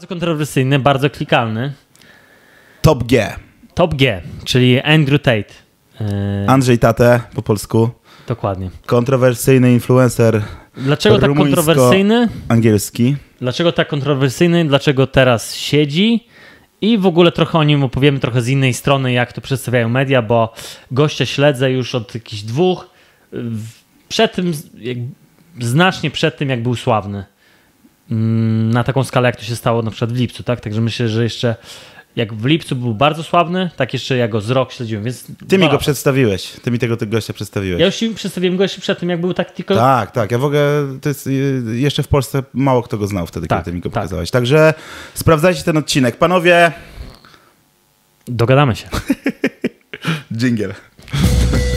Bardzo kontrowersyjny, bardzo klikalny. Top G. Top G, czyli Andrew Tate. E, Andrzej Tate po polsku. dokładnie. Kontrowersyjny influencer Dlaczego tak kontrowersyjny? angielski. Dlaczego tak kontrowersyjny? Dlaczego teraz siedzi? I w ogóle trochę o nim opowiemy trochę z innej strony, jak to przedstawiają media, bo gościa śledzę już od jakichś dwóch. Przed tym, znacznie przed tym, jak był sławny. Mm, Na taką skalę, jak to się stało na przykład w lipcu, tak? Także myślę, że jeszcze jak w lipcu był bardzo sławny, tak jeszcze ja go z rok śledziłem, więc... Ty mi go przedstawiłeś. Ty mi tego, tego gościa przedstawiłeś. Ja już przedstawiłem go jeszcze przed tym, jak był tak tylko... Tak, tak. Ja w ogóle to jest, y, jeszcze w Polsce mało kto go znał wtedy, Tak, kiedy ty mi go tak. pokazałeś. Także sprawdzajcie ten odcinek. Panowie, Dogadamy się. dżingiel.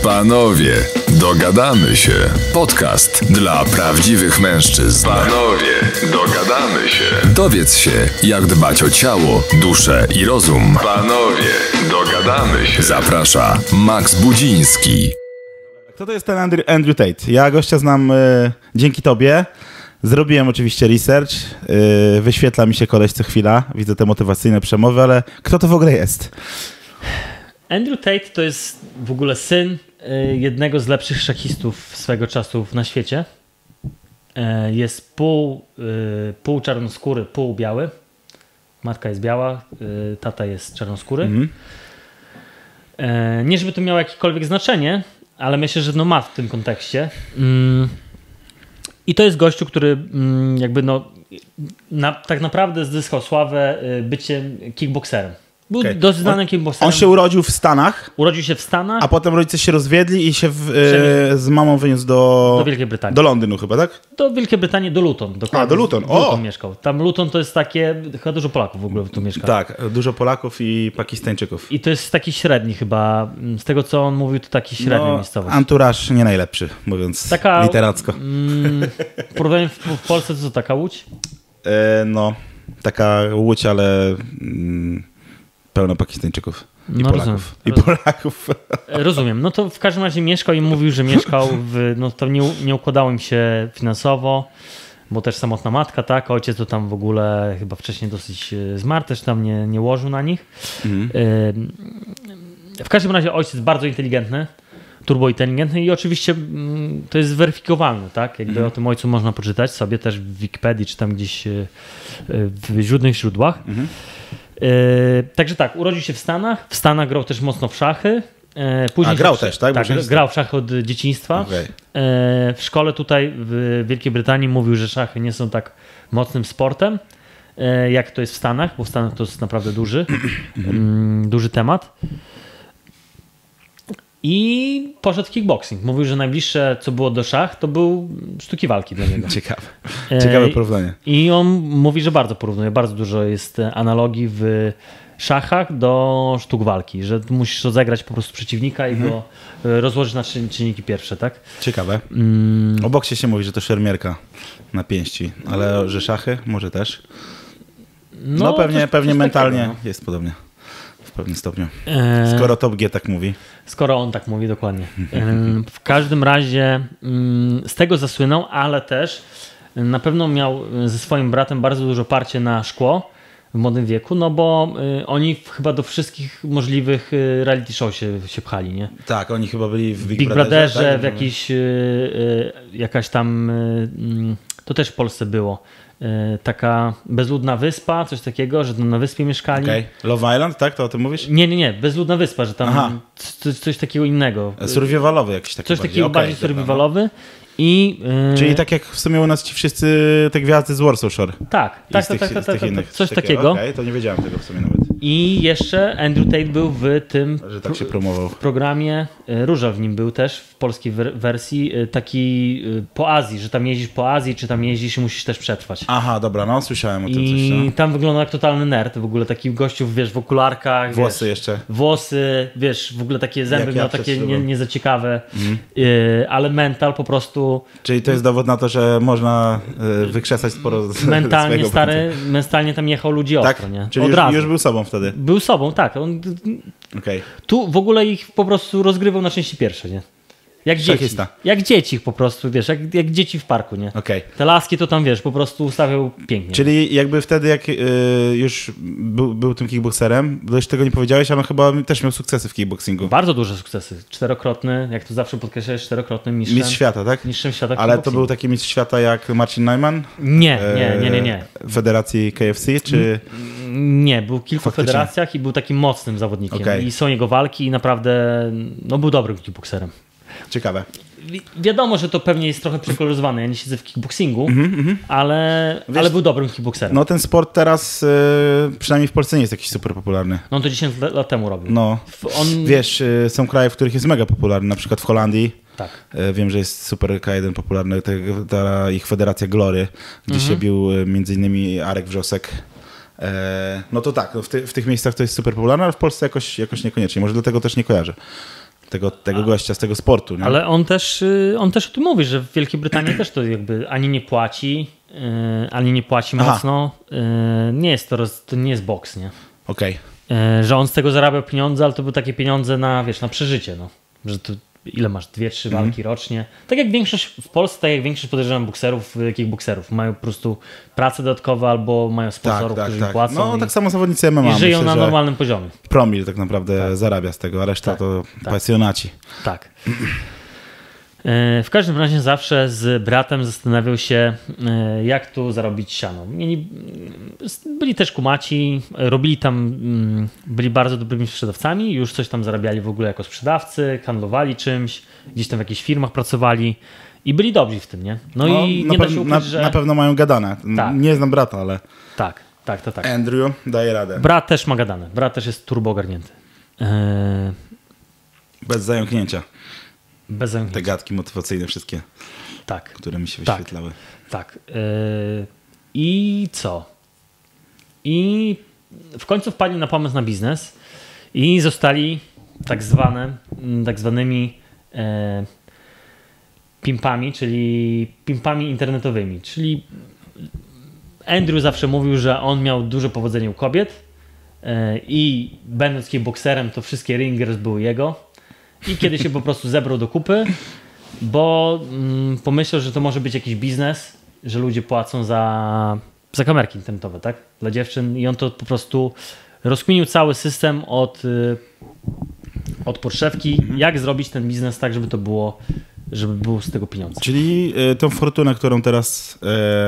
Panowie, dogadamy się. Podcast dla prawdziwych mężczyzn. Panowie, dogadamy się. Dowiedz się, jak dbać o ciało, duszę i rozum. Panowie, dogadamy się. Zaprasza Max Budziński. Kto to jest ten Andrew, Andrew Tate? Ja gościa znam y, dzięki tobie. Zrobiłem oczywiście research. Y, wyświetla mi się koleś co chwila. Widzę te motywacyjne przemowy, ale kto to w ogóle jest? Andrew Tate to jest w ogóle syn jednego z lepszych szachistów swego czasu na świecie. E, Jest pół, y, pół czarnoskóry, pół biały. Matka jest biała, y, tata jest czarnoskóry. Mhm. E, Nie, żeby to miało jakiekolwiek znaczenie, ale myślę, że no ma w tym kontekście. Mm. I to jest gościu, który mm, jakby no na, tak naprawdę zyskał sławę y, byciem kickboxerem. Był Okej. dość znanym On- kickboxerem. On się urodził w Stanach, Urodził się w Stanach a potem rodzice się rozwiedli i się w, y, z mamą wyniósł do, do Wielkiej Brytanii. do Londynu chyba, tak? Do Wielkiej Brytanii, do Luton. Dokładnie. A, do Luton, o! Luton mieszkał. Tam Luton to jest takie, chyba dużo Polaków w ogóle tu mieszka. Tak, dużo Polaków i Pakistańczyków. I to jest taki średni chyba, z tego co on mówił, to taki średni No, miejscowość. Anturaż nie najlepszy, mówiąc Taka- literacko. Mm, w, w Polsce to co, taka łódź? E, no, taka łódź, ale mm, pełno Pakistańczyków. I No, Polaków. rozumiem. I. Polaków. E, Rozumiem. No to w każdym razie mieszkał i mówił, że mieszkał w, no to nie, nie układało im się finansowo, bo też samotna matka, tak? Ojciec to tam w ogóle chyba wcześniej dosyć e, zmarł, też tam nie, nie łożył na nich. Mhm. E, W każdym razie ojciec bardzo inteligentny, turbo inteligentny i oczywiście mm, to jest weryfikowalne, tak? Jakby o tym ojcu można poczytać sobie też w Wikipedii czy tam gdzieś w źródnych źródłach. E, Także tak, urodził się w Stanach. W Stanach grał też mocno w szachy. E, Później A, grał też, tak? Tak, grał w szachy od dzieciństwa. Okej. E, W szkole tutaj w Wielkiej Brytanii mówił, że szachy nie są tak mocnym sportem, jak to jest w Stanach, bo w Stanach to jest naprawdę duży, mm, duży temat. I poszedł w kickboxing. Mówił, że najbliższe, co było do szach, to był sztuki walki dla niego. Ciekawe. E, Ciekawe porównanie. I on mówi, że bardzo porównuje, bardzo dużo jest analogii w szachach do sztuk walki, że musisz rozegrać po prostu przeciwnika i go e, rozłożyć na czyn- czynniki pierwsze, tak? Ciekawe. Mm, O boksie się mówi, że to szermierka na pięści, ale że szachy może też. No, pewnie, coś- pewnie coś mentalnie takiego, jest podobnie. Pewnym stopniu. E, Skoro Top G tak mówi. Skoro on tak mówi, dokładnie. Em, W każdym razie mm, z tego zasłynął, ale też na pewno miał e, ze swoim bratem bardzo dużo parcie na szkło w młodym wieku, no bo oni chyba do wszystkich możliwych reality show się, się pchali, nie? Tak, oni chyba byli w Big, Big Brotherze, Brotherze, tak? w jakiś, jakaś tam, mm, to też w Polsce było, taka bezludna wyspa, coś takiego, że tam na wyspie mieszkali. Okej. Love Island, tak? To o tym mówisz? Nie, nie, nie, bezludna wyspa, że tam Aha. coś, takiego innego. Survivalowy jakiś taki Coś bardziej. takiego Okej, bardziej no. survivalowy. I, yy, Czyli tak jak w sumie u nas ci wszyscy te gwiazdy z Warsaw Shore. tak, I tak, tak, tych- tak, tak, tak, tak, innych. coś Takie- takiego. Okej, to nie wiedziałem tego w sumie nawet, I jeszcze Andrew Tate był w tym że tak się promował. programie, y, Róża w nim był też w polskiej wer- wersji, y, taki y, po Azji, że tam jeździsz po Azji, czy tam jeździsz i musisz też przetrwać. Aha, dobra, no słyszałem o tym coś. I No. tam wygląda jak totalny nerd, w ogóle taki gościu, wiesz, w okularkach. Włosy wiesz, jeszcze. Włosy, wiesz, w ogóle takie zęby Jak ja miał przed takie nie, nie za ciekawe, y, ale mental po prostu Czyli to jest dowód na to, że można y, wykrzesać sporo mentalnie stary, mentalnie tam jechał ludzi Tak? ostro, nie? Czyli Od już, razu. już był sobą wtedy. Był sobą, tak. On Okej. tu w ogóle ich po prostu rozgrywał na części pierwsze, nie? Jak dzieci. Jak dzieci po prostu, wiesz, jak, jak dzieci w parku, nie? Okej. Te laski to tam, wiesz, po prostu ustawiał pięknie. Czyli jakby wtedy, jak y, już był, był tym kickboxerem, bo jeszcze tego nie powiedziałeś, ale chyba też miał sukcesy w kickboxingu. Bardzo duże sukcesy. Czterokrotny, jak to zawsze podkreślałeś, czterokrotny mistrzem. Mistrz świata, tak? Mistrzem świata Ale to był taki mistrz świata jak Marcin Neumann? Nie, nie, nie, nie, nie. E, Federacji KFC, czy... Nie, był w kilku Faktycznie. federacjach i był takim mocnym zawodnikiem. Okej. I są jego walki i naprawdę, no był dobrym kickboxerem. Ciekawe. Wi- Wiadomo, że to pewnie jest trochę przekoloryzowane. Ja nie siedzę w kickboxingu, ale, ale był dobrym kickboxerem. No. No ten sport teraz, y, przynajmniej w Polsce nie jest jakiś super popularny. on to 10 lat- temu robił. No, On, wiesz, y, są kraje, w których jest mega popularny, na przykład w Holandii. Tak. E, Wiem, że jest Super K1 popularny, ta ich federacja Glory, gdzie się bił między innymi Arek Wrzosek. E, No to tak, no w, ty, w tych miejscach to jest super popularne, ale w Polsce jakoś, jakoś niekoniecznie. Może dlatego też nie kojarzę tego, tego gościa z tego sportu. Nie? Ale on też, y, on też o tym mówi, że w Wielkiej Brytanii też to jakby ani nie płaci, y, ani nie płaci Aha. mocno. Y, Nie jest to, roz- to nie jest boks, nie? Okej. E, że on z tego zarabiał pieniądze, ale to były takie pieniądze na, wiesz, na przeżycie, no. Że to ile masz? Dwie, trzy Mhm. walki rocznie. Tak jak większość w Polsce, tak jak większość podejrzewam bokserów, y, kickbokserów. Mają po prostu pracę dodatkową albo mają Tak, sponsorów, tak, którzy im tak. płacą No i, tak samo zawodnicy MMA. i żyją Myślę, na normalnym poziomie. Promil tak naprawdę zarabia z tego, a reszta Tak, to tak. pasjonaci. Tak. E, W każdym razie zawsze z bratem zastanawiał się, e, jak tu zarobić siano. Mieli, byli też kumaci, robili tam, byli bardzo dobrymi sprzedawcami, już coś tam zarabiali w ogóle jako sprzedawcy, handlowali czymś, gdzieś tam w jakichś firmach pracowali i byli dobrzy w tym, nie? No, i na, nie da się na, ukryć, że... na pewno mają gadane. Tak. Nie znam brata, ale Tak, tak, to tak. Andrew daje radę. Brat też ma gadane, brat też jest turbo ogarnięty. E, Bez zająknięcia. Bez Te gadki motywacyjne wszystkie, Tak. które mi się Tak. wyświetlały. Tak. Yy, I co? I w końcu wpadli na pomysł na biznes i zostali tak zwane, mm, tak zwanymi e, pimpami, czyli pimpami internetowymi. Czyli Andrew zawsze mówił, że on miał duże powodzenie u kobiet e, i będąc kickboxerem, to wszystkie ringers były jego. I kiedy się po prostu zebrał do kupy, bo mm, pomyślał, że to może być jakiś biznes, że ludzie płacą za, za kamerki internetowe, tak? Dla dziewczyn i on to po prostu rozkminił cały system od, y, od podszewki, jak zrobić ten biznes tak, żeby to było, żeby było z tego pieniądze. Czyli y, tą fortunę, którą teraz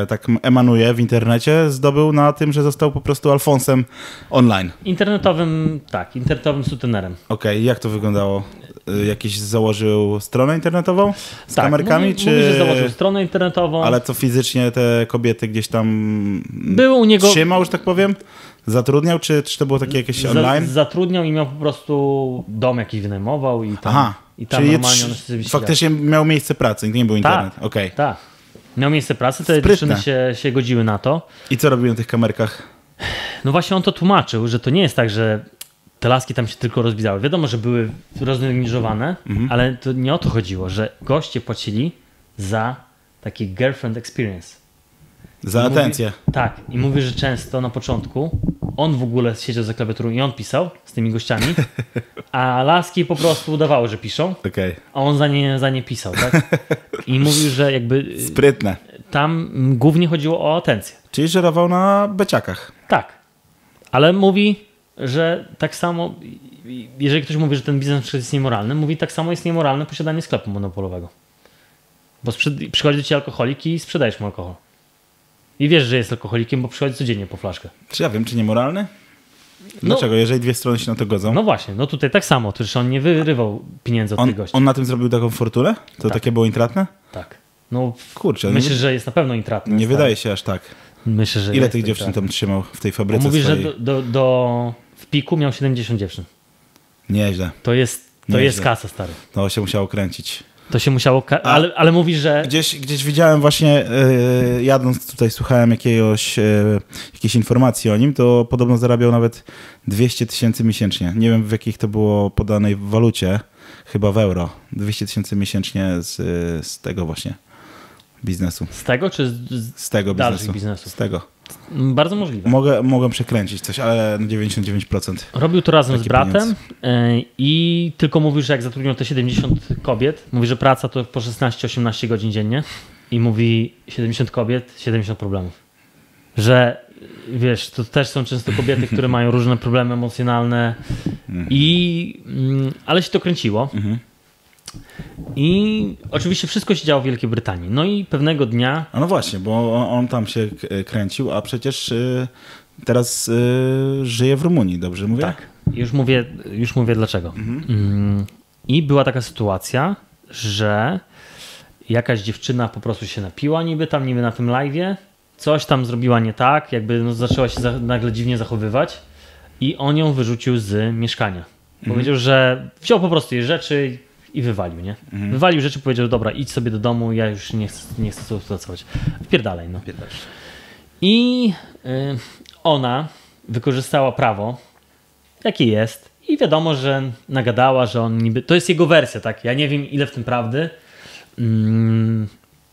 e, tak emanuje w internecie, zdobył na tym, że został po prostu Alfonsem online. Internetowym, tak, internetowym sutenerem. Okej, jak to wyglądało? Y, Jakiś założył stronę internetową z tak, kamerkami, mówi, czy... mówi, że założył stronę internetową. Ale co fizycznie te kobiety gdzieś tam Był u niego... trzymał, że tak powiem? Zatrudniał, czy, czy to było takie jakieś online? Zatrudniał i miał po prostu dom jakiś wynajmował i tam, Aha, i tam normalnie sobie ścigały. faktycznie miał miejsce pracy, nie był internet. Okej. Tak. Miał miejsce pracy, te Sprytne. dziewczyny się, się godziły na to. I co robił na tych kamerkach? No właśnie on to tłumaczył, że to nie jest tak, że te laski tam się tylko rozbijały. Wiadomo, że były roznegliżowane, Mhm. ale to nie o to chodziło, że goście płacili za taki girlfriend experience. Za Mówi- atencję. Tak. I mówi, że często na początku on w ogóle siedział za klawiaturą i on pisał z tymi gościami, a laski po prostu udawały, że piszą, Okej. a on za nie, za nie pisał, tak? I mówił, że jakby y, Sprytne. tam głównie chodziło o atencję. Czyli żerował na beciakach. Tak. Ale mówi, że tak samo, jeżeli ktoś mówi, że ten biznes jest niemoralny, mówi tak samo jest niemoralne posiadanie sklepu monopolowego. Bo przychodzi do ci alkoholik i sprzedajesz mu alkohol. I wiesz, że jest alkoholikiem, bo przychodzi codziennie po flaszkę. Czy ja wiem, czy niemoralny? Dlaczego? Jeżeli dwie strony się na to godzą. No właśnie, no tutaj tak samo, to że on nie wyrywał pieniędzy od on, tych gości. on na tym zrobił taką fortunę? To Tak. takie było intratne? Tak. No, Kurczę, myślę, nie, że jest na pewno intratny. nie wydaje się aż tak. Myślę, że Ile tych tak dziewczyn intratny. tam trzymał w tej On fabryce mówi, że swojej? do, do, do, w piku miał 70 dziewczyn. Nieźle. To jest, to Nieźle. jest kasa, stary. To się musiało kręcić. To się musiało. Ale, ale mówi, że. Gdzieś, gdzieś widziałem właśnie, e, jadąc tutaj, słuchałem jakiegoś, e, jakiejś informacji o nim, to podobno zarabiał nawet 200 tysięcy miesięcznie. Nie wiem w jakich to było podanej walucie, chyba w euro. 200 tysięcy miesięcznie z, z tego właśnie biznesu. Z tego czy z, z tego biznesu. biznesów? Z tego. Bardzo możliwe. Mogę, mogę przekręcić coś, ale na 99%. Robił to razem Taki z bratem pieniądz. e, i tylko mówił, że jak zatrudniał te 70 kobiet, mówi, że praca to po 16-18 godzin dziennie i mówi 70 kobiet, 70 problemów. Że wiesz, to też są często kobiety, które mają różne problemy emocjonalne i mm, ale się to kręciło. Mhm. I oczywiście wszystko się działo w Wielkiej Brytanii. No i pewnego dnia A no właśnie, bo on, on tam się k- kręcił, a przecież y, teraz y, żyje w Rumunii, dobrze mówię? Tak. Już mówię, już mówię dlaczego. Mm, I była taka sytuacja, że jakaś dziewczyna po prostu się napiła niby tam, niby na tym live'ie, coś tam zrobiła nie tak, jakby no, zaczęła się za, nagle dziwnie zachowywać i on ją wyrzucił z mieszkania. Powiedział, że wziął po prostu jej rzeczy i wywalił, nie? Wywalił rzeczy, powiedział, dobra, idź sobie do domu, ja już nie chcę, nie chcę tobą współpracować. Wpierdalaj, no. I y, ona wykorzystała prawo, jakie jest, i wiadomo, że nagadała, że on niby. To jest jego wersja, tak? Ja nie wiem, ile w tym prawdy. Mm,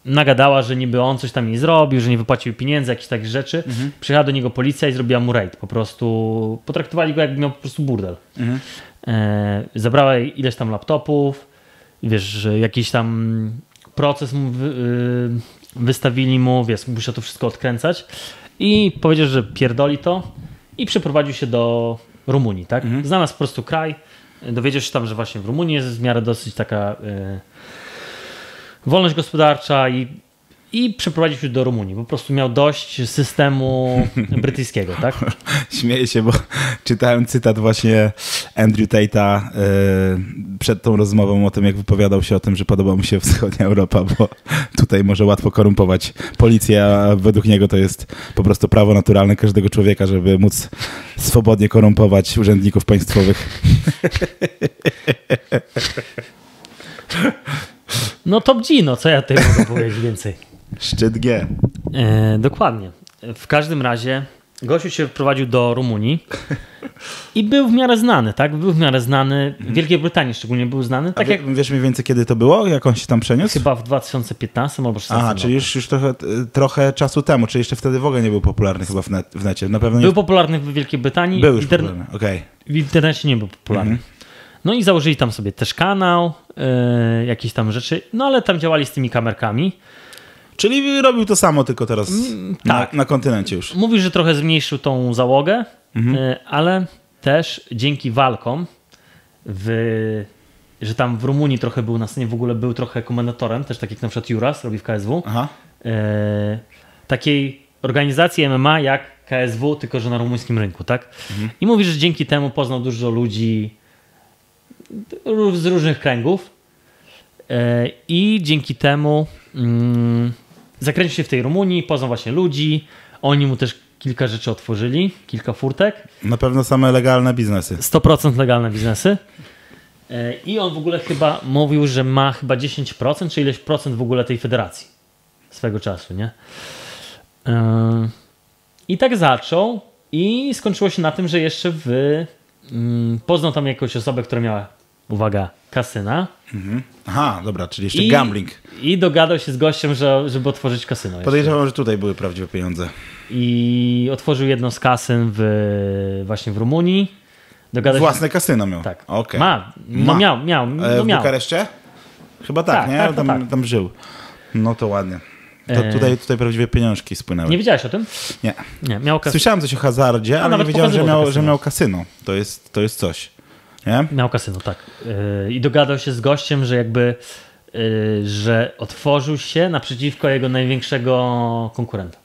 nagadała, że niby on coś tam jej zrobił, że nie wypłacił pieniędzy, jakieś takie rzeczy. Przyjechała do niego policja i zrobiła mu raid. Po prostu potraktowali go, jakby miał po prostu burdel. E, zabrała ileś tam laptopów, wiesz, że jakiś tam proces mu wy, y, wystawili mu, wiesz, musiał to wszystko odkręcać. I powiedział, że pierdoli to i przeprowadził się do Rumunii, tak? Znalazł po prostu kraj, dowiedział się tam, że właśnie w Rumunii jest w miarę dosyć taka y, wolność gospodarcza i i przeprowadził się do Rumunii. Po prostu miał dość systemu brytyjskiego, tak? Śmieję się, bo czytałem cytat właśnie Andrew Tate'a y, przed tą rozmową o tym, jak wypowiadał się o tym, że podoba mu się wschodnia Europa, bo tutaj może łatwo korumpować policję, a według niego to jest po prostu prawo naturalne każdego człowieka, żeby móc swobodnie korumpować urzędników państwowych. No top G, no co ja tutaj mogę powiedzieć więcej? Szczyt G. E, dokładnie. W każdym razie Gosiu się wprowadził do Rumunii i był w miarę znany, tak? Był w miarę znany. W Wielkiej Brytanii szczególnie był znany. A Tak jak wiesz mniej więcej kiedy to było? Jak on się tam przeniósł? chyba w 2015 albo 2016 Aha, roku. czyli już, już trochę, trochę czasu temu, czyli jeszcze wtedy w ogóle nie był popularny chyba w, net, w necie. Na pewno nie Był popularny w Wielkiej Brytanii. był już Interne- popularny, okej. W internecie nie był popularny. Mhm. No i założyli tam sobie też kanał, e, jakieś tam rzeczy, no ale tam działali z tymi kamerkami. Czyli robił to samo, tylko teraz na, tak. na kontynencie już. Mówi, że trochę zmniejszył tą załogę, Mhm. e, ale też dzięki walkom, w, że tam w Rumunii trochę był na scenie, w ogóle był trochę komendatorem, też tak jak na przykład Juras robi w KSW, Aha. e, takiej organizacji MMA jak KSW, tylko że na rumuńskim rynku, tak? Mhm. I mówi, że dzięki temu poznał dużo ludzi z różnych kręgów e, i dzięki temu mm, zakręcił się w tej Rumunii, poznał właśnie ludzi, oni mu też kilka rzeczy otworzyli, kilka furtek, Na pewno same legalne biznesy. 100% legalne biznesy. E, I on w ogóle chyba mówił, że ma chyba 10% czy ileś procent w ogóle tej federacji swego czasu, nie? E, I tak zaczął i skończyło się na tym, że jeszcze w mm, poznał tam jakąś osobę, która miała, uwaga, kasyna Aha, dobra, czyli jeszcze i, gambling. i dogadał się z gościem, że, żeby otworzyć kasyno. Podejrzewam, że tutaj były prawdziwe pieniądze. I otworzył jedno z kasyn w, właśnie w Rumunii. Dogadał się Własne kasyno miał. Tak. Okej. Ma. No Ma. miał, miał. No E, w miał. Bukareszcie? Chyba tak, Tak, nie? tak, tam, tak. tam żył. No to ładnie. To E. tutaj, tutaj prawdziwe pieniążki spłynęły. Nie wiedziałeś o tym? Nie. Nie, miał kasynę. Słyszałem coś o hazardzie, ale nie nawet wiedziałem, że miał, że miał kasyno. To jest, to jest coś. Nie? Miał kasyno, tak. Yy, I dogadał się z gościem, że jakby, yy, że otworzył się naprzeciwko jego największego konkurenta.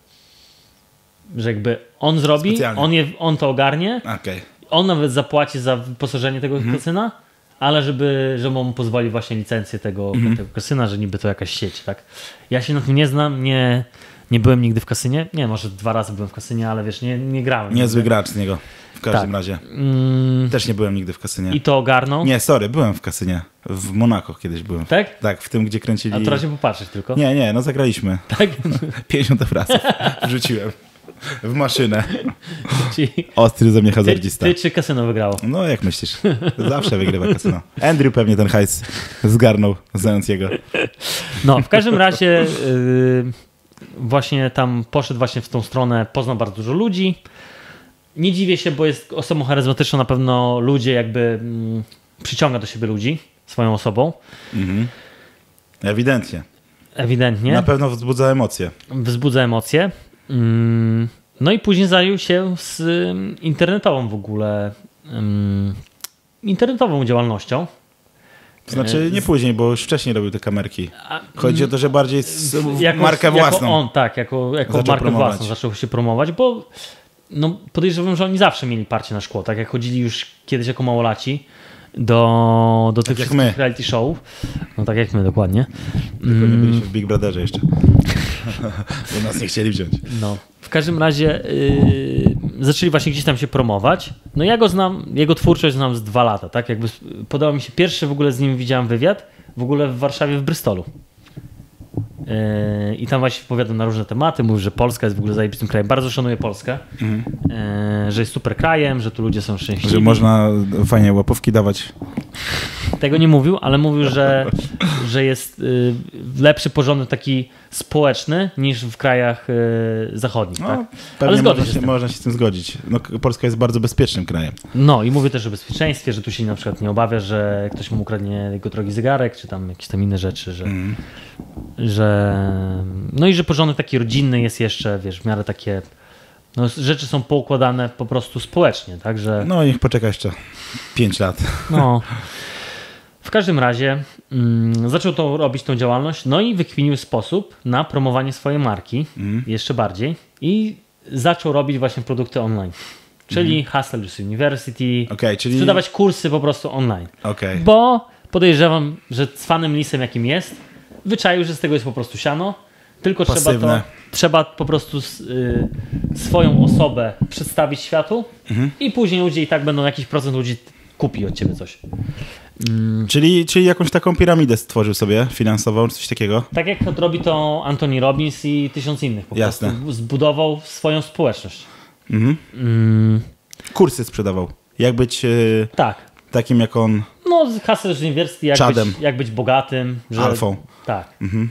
Że jakby on zrobi, Specjalnie. on, je, on to ogarnie, Okej. on nawet zapłaci za wyposażenie tego Mhm. kasyna, ale żeby, żeby mu pozwolił właśnie licencję tego, Mhm. tego kasyna, że niby to jakaś sieć, tak. Ja się na tym nie znam, nie, nie byłem nigdy w kasynie. Nie, może dwa razy byłem w kasynie, ale wiesz, nie, nie grałem. Niezły nigdy. gracz z niego. W każdym Tak. razie. Mm, Też nie byłem nigdy w kasynie. I to ogarnął. Nie, sorry, byłem w kasynie. W Monako kiedyś byłem. Tak? Tak, w tym, gdzie kręcili... A to razie popatrzeć tylko. Nie, nie, no zagraliśmy. Tak? 50 obrazów wrzuciłem. W maszynę. Czyli Ostry ze mnie ty, hazardzista. ty czy kasyno wygrało? No jak myślisz? Zawsze wygrywa kasyno. Andrew pewnie ten hajs zgarnął, znając jego. No, w każdym razie yy, właśnie tam poszedł właśnie w tą stronę, poznał bardzo dużo ludzi. Nie dziwię się, bo jest osobą charyzmatyczną, na pewno ludzie jakby mm, przyciąga do siebie ludzi swoją osobą. Mhm. Ewidentnie. Ewidentnie. Na pewno wzbudza emocje. wzbudza emocje. Mm, No i później zajął się z ym, internetową w ogóle ym, internetową działalnością. To znaczy nie później, bo już wcześniej robił te kamerki. Chodzi o to, że bardziej z, jako, markę własną. Jako on, tak, jako, jako Zaczął markę promować. własną zaczął się promować, bo no, podejrzewam, że oni zawsze mieli parcie na szkło, tak jak chodzili już kiedyś jako małolaci do, do tych jak wszystkich reality show. No tak jak my, dokładnie. Tylko nie byliśmy w Big Brotherze jeszcze. Bo nas nie chcieli wziąć. No. W każdym razie yy, zaczęli właśnie gdzieś tam się promować. No ja go znam, jego twórczość znam z dwa lata, tak? Jakby podobał mi się pierwszy w ogóle z nim widziałem wywiad, w ogóle w Warszawie w Brystolu. Yy, I tam właśnie opowiadał na różne tematy, mówił, że Polska jest w ogóle zajebistym krajem. Bardzo szanuję Polskę, yy, że jest super krajem, że tu ludzie są szczęśliwi. Że można fajnie łapówki dawać. Tego nie mówił, ale mówił, że, że jest y, lepszy porządek taki społeczny niż w krajach zachodnich. No, tak? Ale zgodzę można się z się, tym. można się z tym zgodzić. No, Polska jest bardzo bezpiecznym krajem. No i mówię też o bezpieczeństwie, że tu się na przykład nie obawia, że ktoś mu ukradnie jego drogi zegarek, czy tam jakieś tam inne rzeczy, że, Mhm. Że no i że porządek taki rodzinny jest jeszcze, wiesz, w miarę takie no, rzeczy są poukładane po prostu społecznie, tak, że No niech poczeka jeszcze 5 lat. no. W każdym razie mm, zaczął to robić tą działalność, no i wykminił sposób na promowanie swojej marki Mhm. jeszcze bardziej i zaczął robić właśnie produkty online. Czyli Hustlers University. Okej, czyli... sprzedawać kursy po prostu online. Okej. Bo podejrzewam, że z fanem lisem jakim jest, wyczaił, że z tego jest po prostu siano, tylko trzeba to, trzeba po prostu y, swoją osobę przedstawić światu Mhm. i później ludzie i tak będą, jakiś procent ludzi kupi od ciebie coś. Czyli, czyli jakąś taką piramidę stworzył sobie finansową, coś takiego? Tak jak robi to Anthony Robbins i tysiąc innych. Po Jasne. prostu zbudował swoją społeczność. Mhm. Mm, Kursy sprzedawał. Jak być e, tak. takim jak on No, z Hustlers University, jak jak być bogatym. Że, alfą. Tak. Mhm.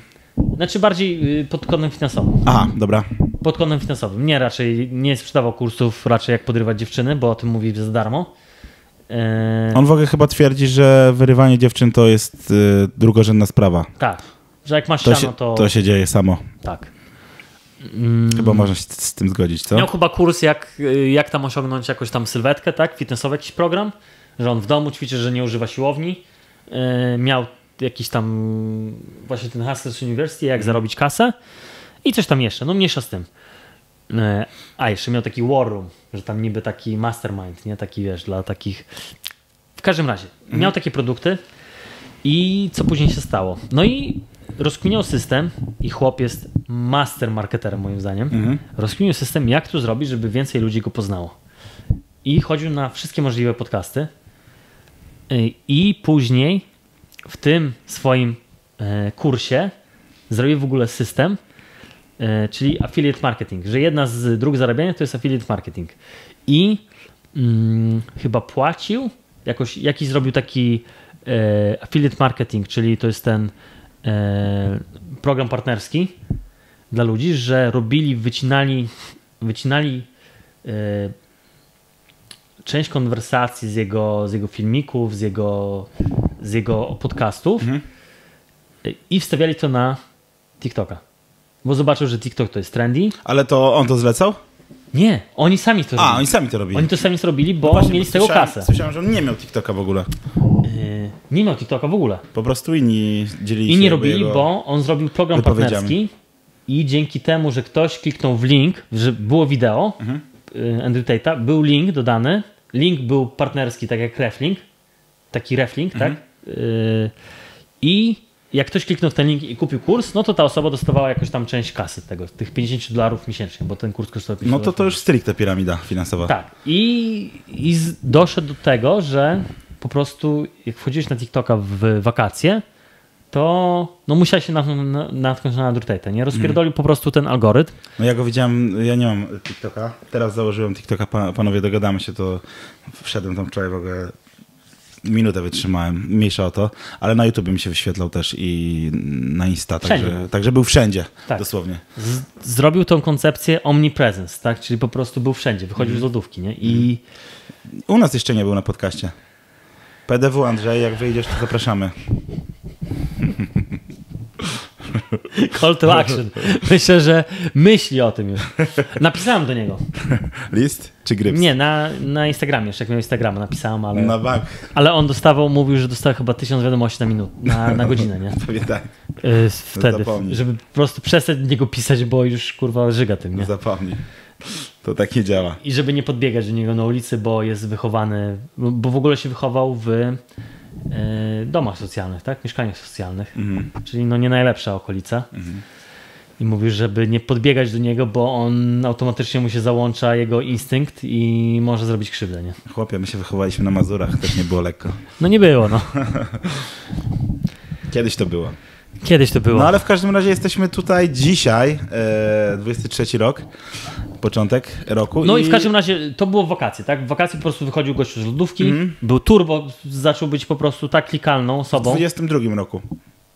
Znaczy bardziej y, pod kątem finansowym. Aha, dobra. Pod kątem finansowym. Nie, raczej nie sprzedawał kursów, raczej jak podrywać dziewczyny, bo o tym mówi za darmo. E, On w ogóle chyba twierdzi, że wyrywanie dziewczyn to jest e, drugorzędna sprawa. Tak. Że jak masz To siano, się, to... to się dzieje samo. Tak. Mm, Chyba można się z z tym zgodzić, co? Miał chyba kurs, jak, y, jak tam osiągnąć jakąś tam sylwetkę, tak? Fitnessowy jakiś program, że on w domu ćwiczy, że nie używa siłowni. Yy, miał jakiś tam właśnie ten Hustlers University, jak zarobić kasę i coś tam jeszcze, no mniejsza z tym. Yy, a, jeszcze miał taki war room, że tam niby taki mastermind, nie? Taki, wiesz, dla takich... W każdym razie, miał takie produkty i co później się stało? No i rozkminiał system i chłop jest master marketerem moim zdaniem. Mhm. Rozkminił system, jak to zrobić, żeby więcej ludzi go poznało. I chodził na wszystkie możliwe podcasty. Y, I później w tym swoim e, kursie zrobił w ogóle system, e, czyli affiliate marketing, że jedna z dróg zarabiania to jest affiliate marketing. I mm, chyba płacił, jakoś, jakiś zrobił taki e, affiliate marketing, czyli to jest ten e, program partnerski dla ludzi, że robili, wycinali, wycinali e, część konwersacji z jego, z jego filmików, z jego, z jego podcastów Mhm. e, i wstawiali to na TikToka. Bo zobaczył, że TikTok to jest trendy. Ale to on to zlecał? Nie, oni sami to A, robili. oni sami to robili. Oni to sami zrobili, bo Właśnie, mieli bo z tego kasę. Słyszałem, że on nie miał TikToka w ogóle. Yy, nie miał TikToka w ogóle. Po prostu inni dzielili I się nie jakby robili, bo on zrobił program partnerski i dzięki temu, że ktoś kliknął w link, że było wideo Mhm. y, Andrew Tate'a, był link dodany, link był partnerski, tak jak reflink, taki reflink, Mhm. tak? Y, I jak ktoś kliknął w ten link i kupił kurs, no to ta osoba dostawała jakąś tam część kasy tego, tych 50 dolarów miesięcznie, bo ten kurs kosztował 50 No to to już stricte piramida finansowa. tak. I, i doszedł do tego, że po prostu jak wchodziłeś na TikToka w wakacje, to no musiał się natknąć na, Tate'a, nie? Rozpierdolił po prostu ten algorytm. No ja go widziałem, ja nie mam TikToka. Teraz założyłem TikToka, pa- panowie dogadamy się, to wszedłem tam wczoraj w ogóle. Minutę wytrzymałem, mniejsza o to, ale na YouTube mi się wyświetlał też i na Insta, Wszędzie. także, także był wszędzie, Tak. dosłownie. Z, zrobił tą koncepcję omnipresence, tak? Czyli po prostu był wszędzie, wychodził z lodówki, nie? I U nas jeszcze nie był na podcaście. PDW Andrzej, jak wyjdziesz, to zapraszamy. call to action. Myślę, że myśli o tym już. Napisałem do niego. List czy gryps? Nie, na, na Instagramie, jeszcze jak miał Instagrama napisałem, ale, Na bank, ale on dostawał, mówił, że dostał chyba tysiąc wiadomości na minut, na, na godzinę, nie? pewnie tak, Yy, wtedy, Zapomnij. żeby po prostu przestać do niego pisać, bo już kurwa żyga tym, nie? zapomnij. To tak nie działa. I żeby nie podbiegać do niego na ulicy, bo jest wychowany, bo w ogóle się wychował w domach socjalnych, tak? Mieszkaniach socjalnych. Mhm. Czyli no nie najlepsza okolica. I mówisz, żeby nie podbiegać do niego, bo on automatycznie mu się załącza jego instynkt i może zrobić krzywdę, nie? Chłopie, my się wychowaliśmy na Mazurach, też nie było lekko. No nie było, no. Kiedyś to było. Kiedyś to było. No ale w każdym razie jesteśmy tutaj dzisiaj, e, 23 rok, początek roku. No i w każdym razie to było w wakacje, tak? W wakacje po prostu wychodził gościu z lodówki, Mhm. był turbo, zaczął być po prostu tak klikalną w osobą. 22 roku.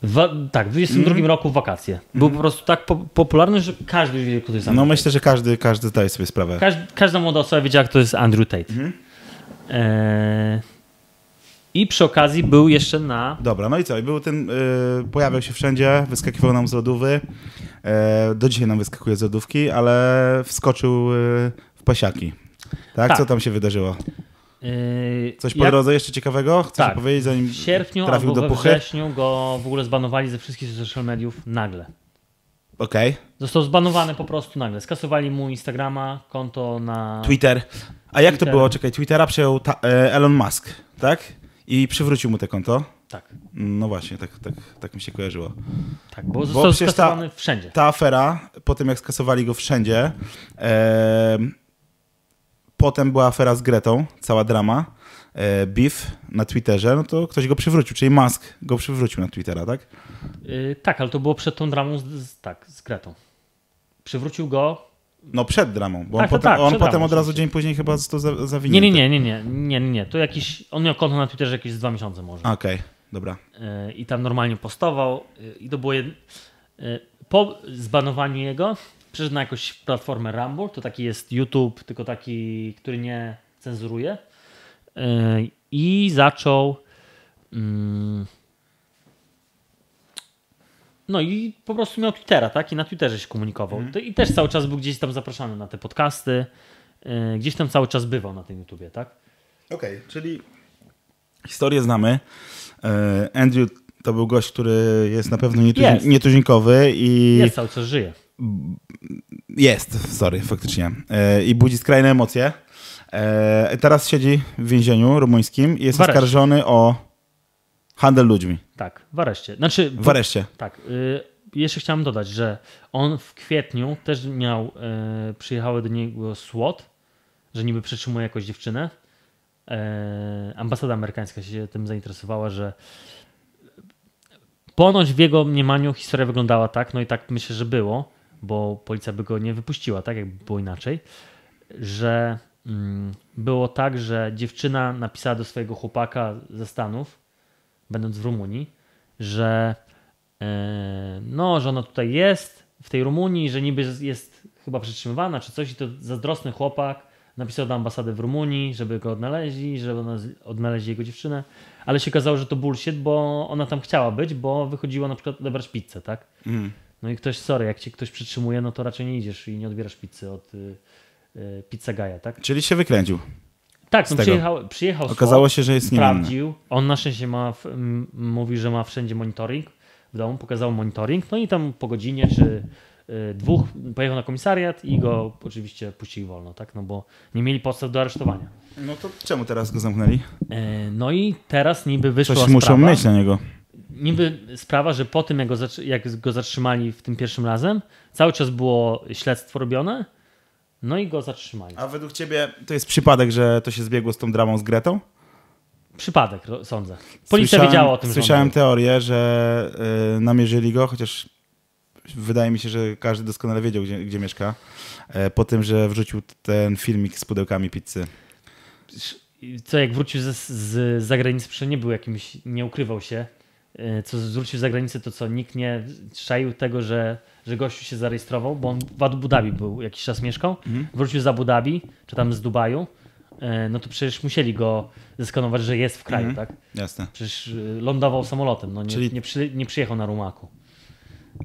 W, tak, w 22 Mhm. roku w wakacje. Był po prostu tak po, popularny, że każdy wiedział, kto to jest No Andrew myślę, że każdy, każdy zdaje sobie sprawę. Każ, Każda młoda osoba wiedziała, kto jest Andrew Tate. Mhm. E, I przy okazji był jeszcze na... Dobra, no i co? I był ten, y, pojawiał się wszędzie, wyskakiwał nam z lodówy. E, do dzisiaj nam wyskakuje z lodówki, ale wskoczył y, w pasiaki. Tak? Tak. Co tam się wydarzyło? e, Coś po jak drodze jeszcze ciekawego? Chcesz Tak. powiedzieć, zanim W sierpniu trafił albo do we puchy? wrześniu go w ogóle zbanowali ze wszystkich social mediów nagle. Okej. Został zbanowany po prostu nagle. Skasowali mu Instagrama, konto na... Twitter. A jak to Twitter. było? Czekaj, Twittera przejął ta, e, Elon Musk, tak? I przywrócił mu te konto. Tak, No właśnie, tak, tak, tak mi się kojarzyło. tak, bo został ta- skasowany wszędzie. Ta afera, po tym jak skasowali go wszędzie, e, potem była afera z Gretą, cała drama, e, beef na Twitterze, no to ktoś go przywrócił, czyli Musk go przywrócił na Twittera, tak? Y, tak, ale to było przed tą dramą z, z, tak, z Gretą. Przywrócił go... No przed dramą, bo Tak, on, to potem, tak, on potem od razu dzień później chyba został za- Nie, zawinięty. nie, nie, nie, nie, nie, nie. To jakiś... On miał konto na Twitterze jakieś dwa miesiące może. Okej, dobra. Y, I tam normalnie postował y, i to było... Jed... y, Po zbanowaniu jego przeszedł na jakąś platformę Rumble, to taki jest YouTube, tylko taki, który nie cenzuruje. I zaczął... No i po prostu miał Twittera, tak? I na Twitterze się komunikował. To- I też cały czas był gdzieś tam zapraszany na te podcasty. y, Gdzieś tam cały czas bywał na tym YouTubie, tak? Okej, czyli historię znamy. E, Andrew to był gość, który jest na pewno Jest. nietuzi- nietuzinkowy i Jest cały czas żyje. Jest, sorry, faktycznie. E, I budzi skrajne emocje. Teraz siedzi w więzieniu rumuńskim i jest W areszcie. oskarżony o handel ludźmi. Tak, w areszcie. Znaczy, W areszcie. Tak. Y, jeszcze chciałem dodać, że on w kwietniu też miał, y, przyjechały do niego SWAT, że niby przetrzymuje jakąś dziewczynę. E, ambasada amerykańska się tym zainteresowała, że ponoć w jego mniemaniu historia wyglądała tak, no i tak myślę, że było, bo policja by go nie wypuściła, tak jakby było inaczej, że mm, było tak, że dziewczyna napisała do swojego chłopaka ze Stanów, będąc w Rumunii, że e, no, że ona tutaj jest w tej Rumunii, że niby jest chyba przetrzymywana czy coś i to zazdrosny chłopak napisał do ambasady w Rumunii, żeby go odnaleźli, żeby odnaleźli jego dziewczynę, ale się okazało, że to bullshit, bo ona tam chciała być, bo wychodziła na przykład odebrać pizzę, tak? Mm. No i ktoś, sorry, jak cię ktoś przytrzymuje, no to raczej nie idziesz i nie odbierasz pizzy od y, y, pizza gaja, tak? Czyli się wykręcił. Tak, no przyjechał, przyjechał Okazało SWAT, się, że jest niewinny. sprawdził. On na szczęście ma, mówi, że ma wszędzie monitoring w domu, pokazał monitoring, no i tam po godzinie czy y, dwóch pojechał na komisariat i go oczywiście puścili wolno, tak, no bo nie mieli podstaw do aresztowania. No to czemu teraz go zamknęli? E, No i teraz niby wyszła Coś sprawa, muszą mieć na niego. niby sprawa, że po tym jak go, jak go zatrzymali w tym pierwszym razem, cały czas było śledztwo robione, no i go zatrzymali. A według ciebie to jest przypadek, że to się zbiegło z tą dramą z Gretą? przypadek, sądzę. Policja Słyszałem- wiedziała o tym, Słyszałem on teorię, że y, namierzyli go, chociaż wydaje mi się, że każdy doskonale wiedział, gdzie, gdzie mieszka, e, po tym, że wrzucił ten filmik z pudełkami pizzy. co jak wrócił z, z zagranicy, przecież nie był jakimś, nie ukrywał się. E, Co wrócił z zagranicy, to co nikt nie czaił tego, że, że gościu się zarejestrował, bo on w Abu Dhabi był, jakiś czas mieszkał. Mhm. Wrócił z Abu Dhabi, czy tam z Dubaju. e, No to przecież musieli go zeskanować, że jest w kraju, Mhm. tak? Jasne. Przecież y, lądował samolotem, no nie, Czyli- nie, przy, nie przyjechał na rumaku.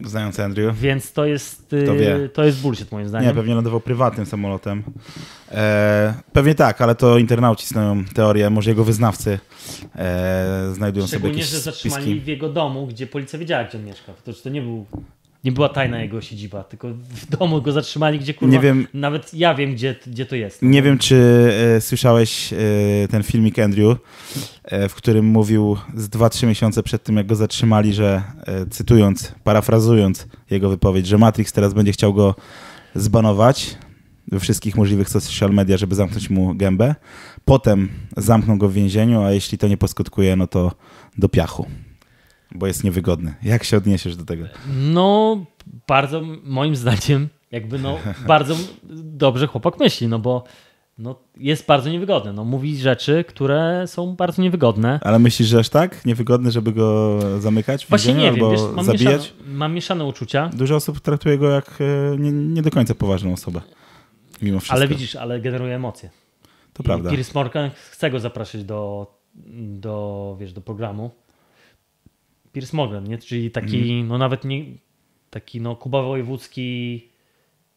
Znając Andrew. Więc to jest, wie? to jest bullshit moim zdaniem. Nie, pewnie lądował prywatnym samolotem. E, pewnie tak, ale to internauci znają teorię, może jego wyznawcy e, znajdują sobie Szczególnie, jakieś że zatrzymali spiski. w jego domu, gdzie policja wiedziała, gdzie on mieszka. To, to nie, był, nie była tajna jego siedziba, tylko w domu go zatrzymali, gdzie kurwa, Nie wiem- nawet ja wiem, gdzie, gdzie to jest. Nie wiem, czy e, słyszałeś e, ten filmik Andrew, e, w którym mówił z 2-3 miesiące przed tym, jak go zatrzymali, że e, cytując, parafrazując jego wypowiedź, że Matrix teraz będzie chciał go zbanować we wszystkich możliwych social media, żeby zamknąć mu gębę. Potem zamkną go w więzieniu, a jeśli to nie poskutkuje, no to do piachu, bo jest niewygodny. Jak się odniesiesz do tego? No, bardzo moim zdaniem, jakby no, bardzo dobrze chłopak myśli, no bo no, jest bardzo niewygodny. No, mówi rzeczy, które są bardzo niewygodne. Ale myślisz, że aż tak niewygodny, żeby go zamykać w Właśnie nie wiem, albo wiesz, mam zabijać? mieszane, mam mieszane uczucia, Dużo osób traktuje go jak e, nie, nie do końca poważną osobę. Mimo wszystko. ale widzisz, ale generuje emocje. To prawda. I Piers Morgan chce go zapraszać do, do, wiesz, do programu. Piers Morgan, nie? czyli taki, Mhm. no nawet nie, taki no Kuba Wojewódzki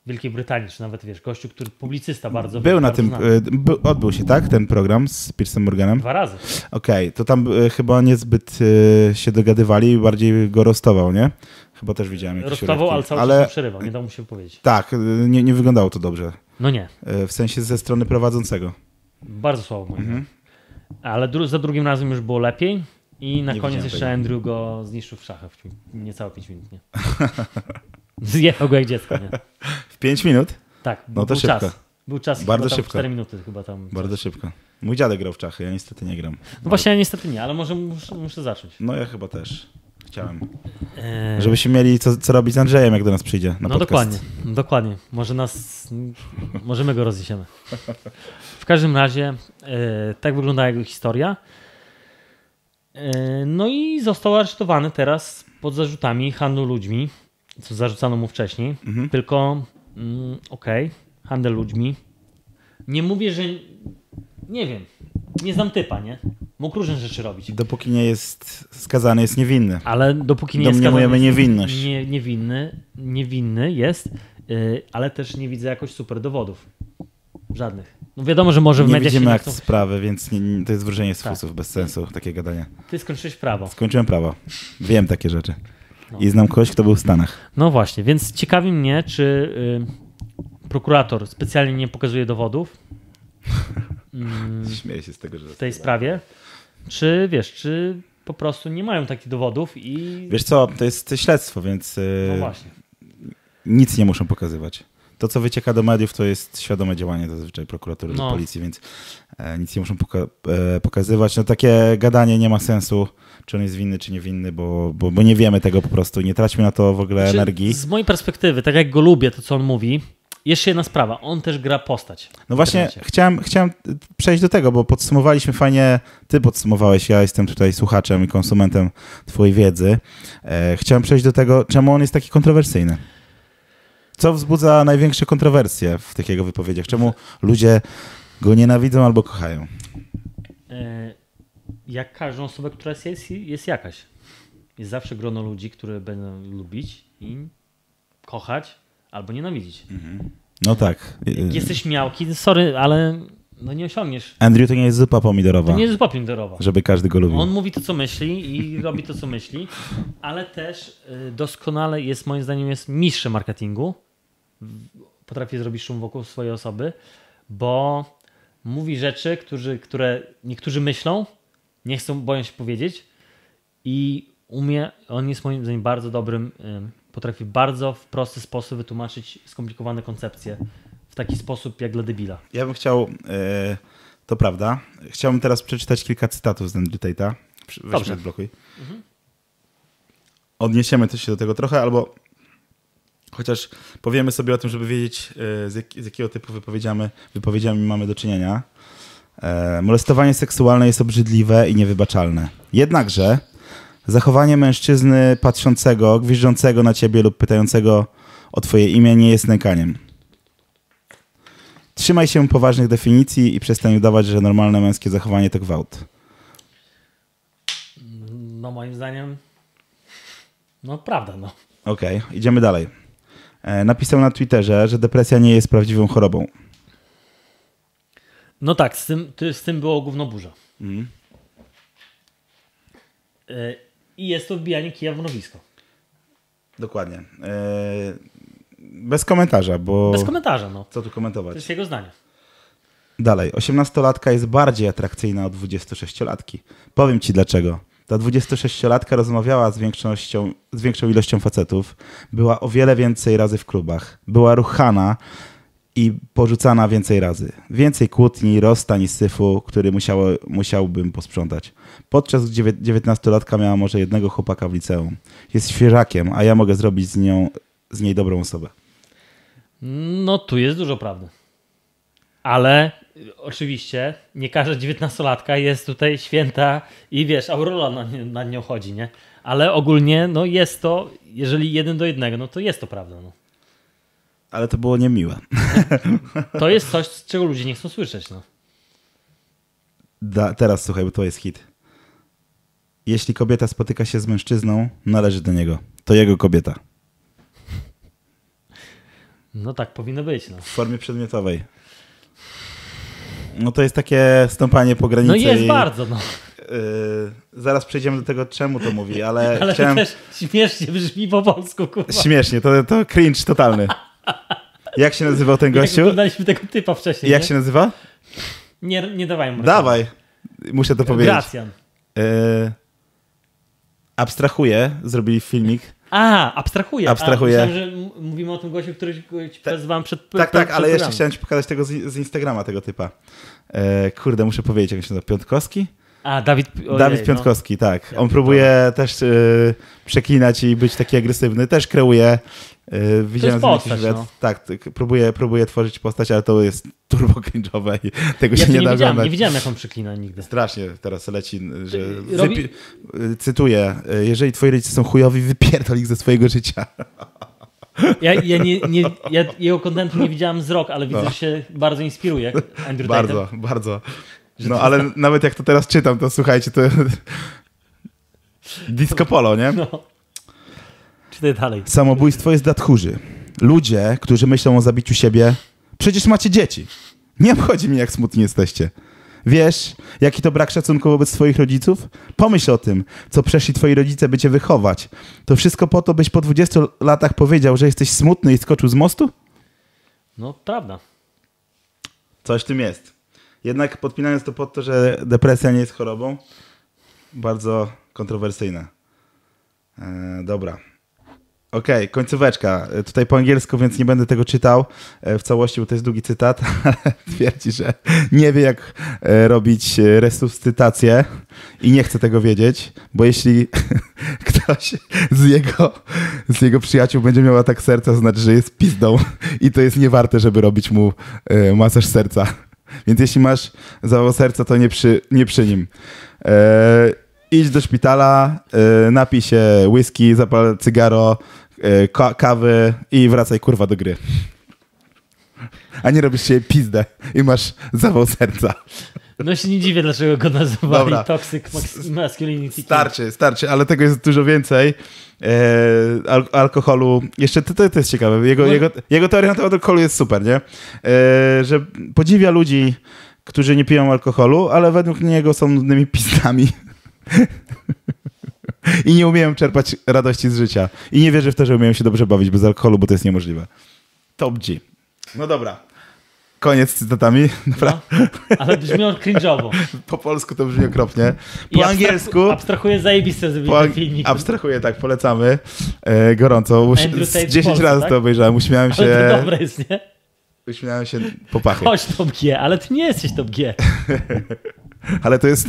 Wielkiej Brytanii, czy nawet wiesz, gościu, który publicysta bardzo Był na tym, e, by, odbył się, tak, ten program z Piersem Morganem? Dwa razy. Okej, to tam e, chyba niezbyt e, się dogadywali, bardziej go rostował, nie? Chyba też widziałem jakieś Rozstawał, ale cały czas mu przerywał, nie dał mu się powiedzieć. Tak, nie, nie wyglądało to dobrze. No nie, W sensie ze strony prowadzącego. bardzo słabo Mhm. Ale dru- za drugim razem już było lepiej i na Nie koniec jeszcze tego. Andrew go zniszczył w szachach niecałe 5 minut, nie? Zjechał go jak dziecko, nie? W 5 minut? Tak, No to był szybko. czas. Był czas Bardzo szybko. 4 minuty chyba tam. Bardzo coś. szybko. Mój dziadek grał w czachy, ja niestety nie gram. No właśnie, ja niestety nie, ale może muszę, muszę zacząć. No ja chyba też. Chciałem. Eee, Żebyśmy mieli co, co robić z Andrzejem, jak do nas przyjdzie na no podcast. dokładnie, dokładnie. Może nas, może my go rozniesiemy. W każdym razie, e, tak wygląda jego historia. E, no i został aresztowany teraz pod zarzutami handlu ludźmi, co zarzucano mu wcześniej. Mhm. Tylko, mm, okej, handel ludźmi. Nie mówię, że nie wiem, nie znam typa, nie? Mógł różne rzeczy robić. Dopóki nie jest skazany, jest niewinny. Ale dopóki nie jest skazany, niewinność. Nie, niewinny, niewinny jest, yy, ale też nie widzę jakoś super dowodów. Żadnych. No wiadomo, że może w Nie mediach widzimy nie akt chcą... sprawy, więc nie, nie, to jest wróżenie z Tak. fusów, bez sensu, takie gadanie. Ty skończyłeś prawo. Skończyłem prawo. Wiem takie rzeczy. No. I znam kogoś, kto był w Stanach. No właśnie, więc ciekawi mnie, czy y, prokurator specjalnie nie pokazuje dowodów mm, Śmieję się z tego, że... w tej sprawie, czy wiesz, czy po prostu nie mają takich dowodów i... Wiesz co, to jest śledztwo, więc no yy, właśnie. nic nie muszą pokazywać. To, co wycieka do mediów, to jest świadome działanie zazwyczaj prokuratury No. policji, więc e, nic nie muszą poka- e, pokazywać. No takie gadanie nie ma sensu, czy on jest winny, czy niewinny, bo, bo, bo nie wiemy tego po prostu. Nie traćmy na to w ogóle Znaczy, energii. Z mojej perspektywy, tak jak go lubię, to co on mówi, jeszcze jedna sprawa, on też gra postać. No właśnie, chciałem, chciałem przejść do tego, bo podsumowaliśmy fajnie, ty podsumowałeś, ja jestem tutaj słuchaczem i konsumentem twojej wiedzy. E, chciałem przejść do tego, czemu on jest taki kontrowersyjny. Co wzbudza największe kontrowersje w tych jego wypowiedziach? Czemu ludzie go nienawidzą albo kochają? E, Jak każdą osobę, która jest, jest, jakaś. Jest zawsze grono ludzi, które będą lubić i kochać albo nienawidzić. No tak. e, Jak jesteś miałki, sorry, ale no nie osiągniesz. Andrew to nie jest zupa pomidorowa, To nie jest zupa pomidorowa. żeby każdy go lubił. On mówi to, co myśli i robi to, co myśli, ale też doskonale jest, moim zdaniem, jest mistrzem marketingu. Potrafi zrobić szum wokół swojej osoby, bo mówi rzeczy, którzy, które niektórzy myślą, nie chcą, boją się powiedzieć i umie, on jest moim zdaniem bardzo dobrym, potrafi bardzo w prosty sposób wytłumaczyć skomplikowane koncepcje w taki sposób jak dla debila. Ja bym chciał e, To prawda. Chciałbym teraz przeczytać kilka cytatów z Andrew Tate'a. Weź Dobrze. odblokuj. Odniesiemy też się do tego trochę, albo chociaż powiemy sobie o tym, żeby wiedzieć, e, z, jak, z jakiego typu wypowiedziami, wypowiedziami mamy do czynienia. E, molestowanie seksualne jest obrzydliwe i niewybaczalne. Jednakże zachowanie mężczyzny patrzącego, gwiżdżącego na ciebie lub pytającego o twoje imię nie jest nękaniem. Trzymaj się poważnych definicji i przestań udawać, że normalne męskie zachowanie to gwałt. No moim zdaniem, no prawda, no. Okej, idziemy dalej. E, napisał na Twitterze, że depresja nie jest prawdziwą chorobą. No tak, z tym, ty- z tym było gówno burza. E, I jest to wbijanie kija w mrowisko. Dokładnie. E, bez komentarza, bo Bez komentarza, no. co tu To komentować? jest jego zdanie. Dalej. 18-latka jest bardziej atrakcyjna od 26-latki. Powiem ci dlaczego. Ta 26-latka rozmawiała z, większością, z większą ilością facetów, była o wiele więcej razy w klubach, była ruchana i porzucana więcej razy. Więcej kłótni, rozstań i syfu, który musiało, musiałbym posprzątać. Podczas gdy dziewię- 19-latka miała może jednego chłopaka w liceum. Jest świeżakiem, a ja mogę zrobić z, nią, z niej dobrą osobę. No tu jest dużo prawdy. Ale oczywiście nie każda dziewiętnastolatka jest tutaj święta i wiesz, aureola na, nie- nad nią chodzi, nie? Ale ogólnie no jest to, jeżeli jeden do jednego, no to jest to prawda. No. Ale to było niemiłe. To jest coś, czego ludzie nie chcą słyszeć. No. Da, teraz słuchaj, bo to jest hit. Jeśli kobieta spotyka się z mężczyzną, należy do niego. To jego kobieta. no tak powinno być. No, W formie przedmiotowej. No to jest takie stąpanie po granicy. no jest i, bardzo, no. y, zaraz przejdziemy do tego, czemu to mówi, ale, Ale chciałem... też śmiesznie brzmi po polsku, kurwa. Śmiesznie, to, to cringe totalny. Jak się nazywał ten Jak gościu? oglądaliśmy tego typa wcześniej, Jak nie? się nazywa? Nie, nie dawaj mu Dawaj. Muszę to powiedzieć. Gracjan. Y, abstrahuję, zrobili filmik. A, abstrahuję. Abstrahuję. A, myślałem, że mówimy o tym gościu, który ci prezywałem przed Tak, tak, przed ale jeszcze chciałem ci pokazać tego z, z Instagrama, tego typa. E, kurde, muszę powiedzieć, jak się nazywa. Piątkowski? A, Dawid... ojej, Dawid no. Piątkowski, tak. On próbuje też e, przeklinać i być taki agresywny. Też kreuje. E, widziałem nim postać, no. Tak, próbuje, próbuje tworzyć postać, ale to jest turbo cringe'owe i tego Ja się to nie, nie, da widziałem, oglądać. nie widziałem, jak on przyklina nigdy. Strasznie teraz leci, że robi- e, cytuję, e, jeżeli twoi rodzice są chujowi, wypierdol ich ze swojego życia. Ja, ja, nie, nie, ja jego kontentu nie widziałem z rok, ale widzę, No. że się bardzo inspiruje Andrew Bardzo, Tatem. bardzo. No ale nawet jak to teraz czytam, to słuchajcie, to disco polo, nie? No. Czytaj dalej. Samobójstwo jest dla tchórzy. Ludzie, którzy myślą o zabiciu siebie, przecież macie dzieci. Nie obchodzi mnie, jak smutni jesteście. Wiesz, jaki to brak szacunku wobec swoich rodziców? Pomyśl o tym, co przeszli twoi rodzice, by cię wychować. To wszystko po to, byś po 20 latach powiedział, że jesteś smutny i skoczył z mostu? No, prawda. Coś w tym jest. Jednak podpinając to pod to, że depresja nie jest chorobą, bardzo kontrowersyjne. E, dobra. Okej, końcóweczka. E, Tutaj po angielsku, więc nie będę tego czytał e, w całości, bo to jest długi cytat, ale twierdzi, że nie wie, jak e, robić resuscytację i nie chce tego wiedzieć, bo jeśli ktoś z jego, z jego przyjaciół będzie miał atak serca, to znaczy, że jest pizdą i to jest niewarte, żeby robić mu masaż serca. Więc jeśli masz zawał serca, to nie przy, nie przy nim. E, idź do szpitala, e, napij się whisky, zapal cygaro, e, ka- kawy i wracaj kurwa do gry. A nie robisz się pizdę i masz zawał serca. No się nie dziwię, dlaczego go nazywali Dobra. Toxic Masculinity. Starczy, starczy, ale tego jest dużo więcej. E, al- alkoholu. Jeszcze to, to, to jest ciekawe. Jego, No- jego, jego teoria na temat alkoholu jest super, nie? E, że podziwia ludzi, którzy nie piją alkoholu, ale według niego są nudnymi pizdami. I nie umieją czerpać radości z życia. I nie wierzę w to, że umieją się dobrze bawić bez alkoholu, bo to jest niemożliwe. Top G. No dobra. Koniec z cytatami. Dobra. No, ale brzmią cringe'owo. Po polsku to brzmi okropnie. I Po abstrak- angielsku... Abstrahuję zajebiste zrobić Po, ten filmik. abstrahuję, tak, polecamy. E, gorąco. Uś- Andrew z Tate w 10 Polsce, razy tak? to obejrzałem, uśmiałem Ale się. to dobre jest, nie? Uśmiałem się po pachy. Chodź top G, ale ty nie jesteś top G. Ale to jest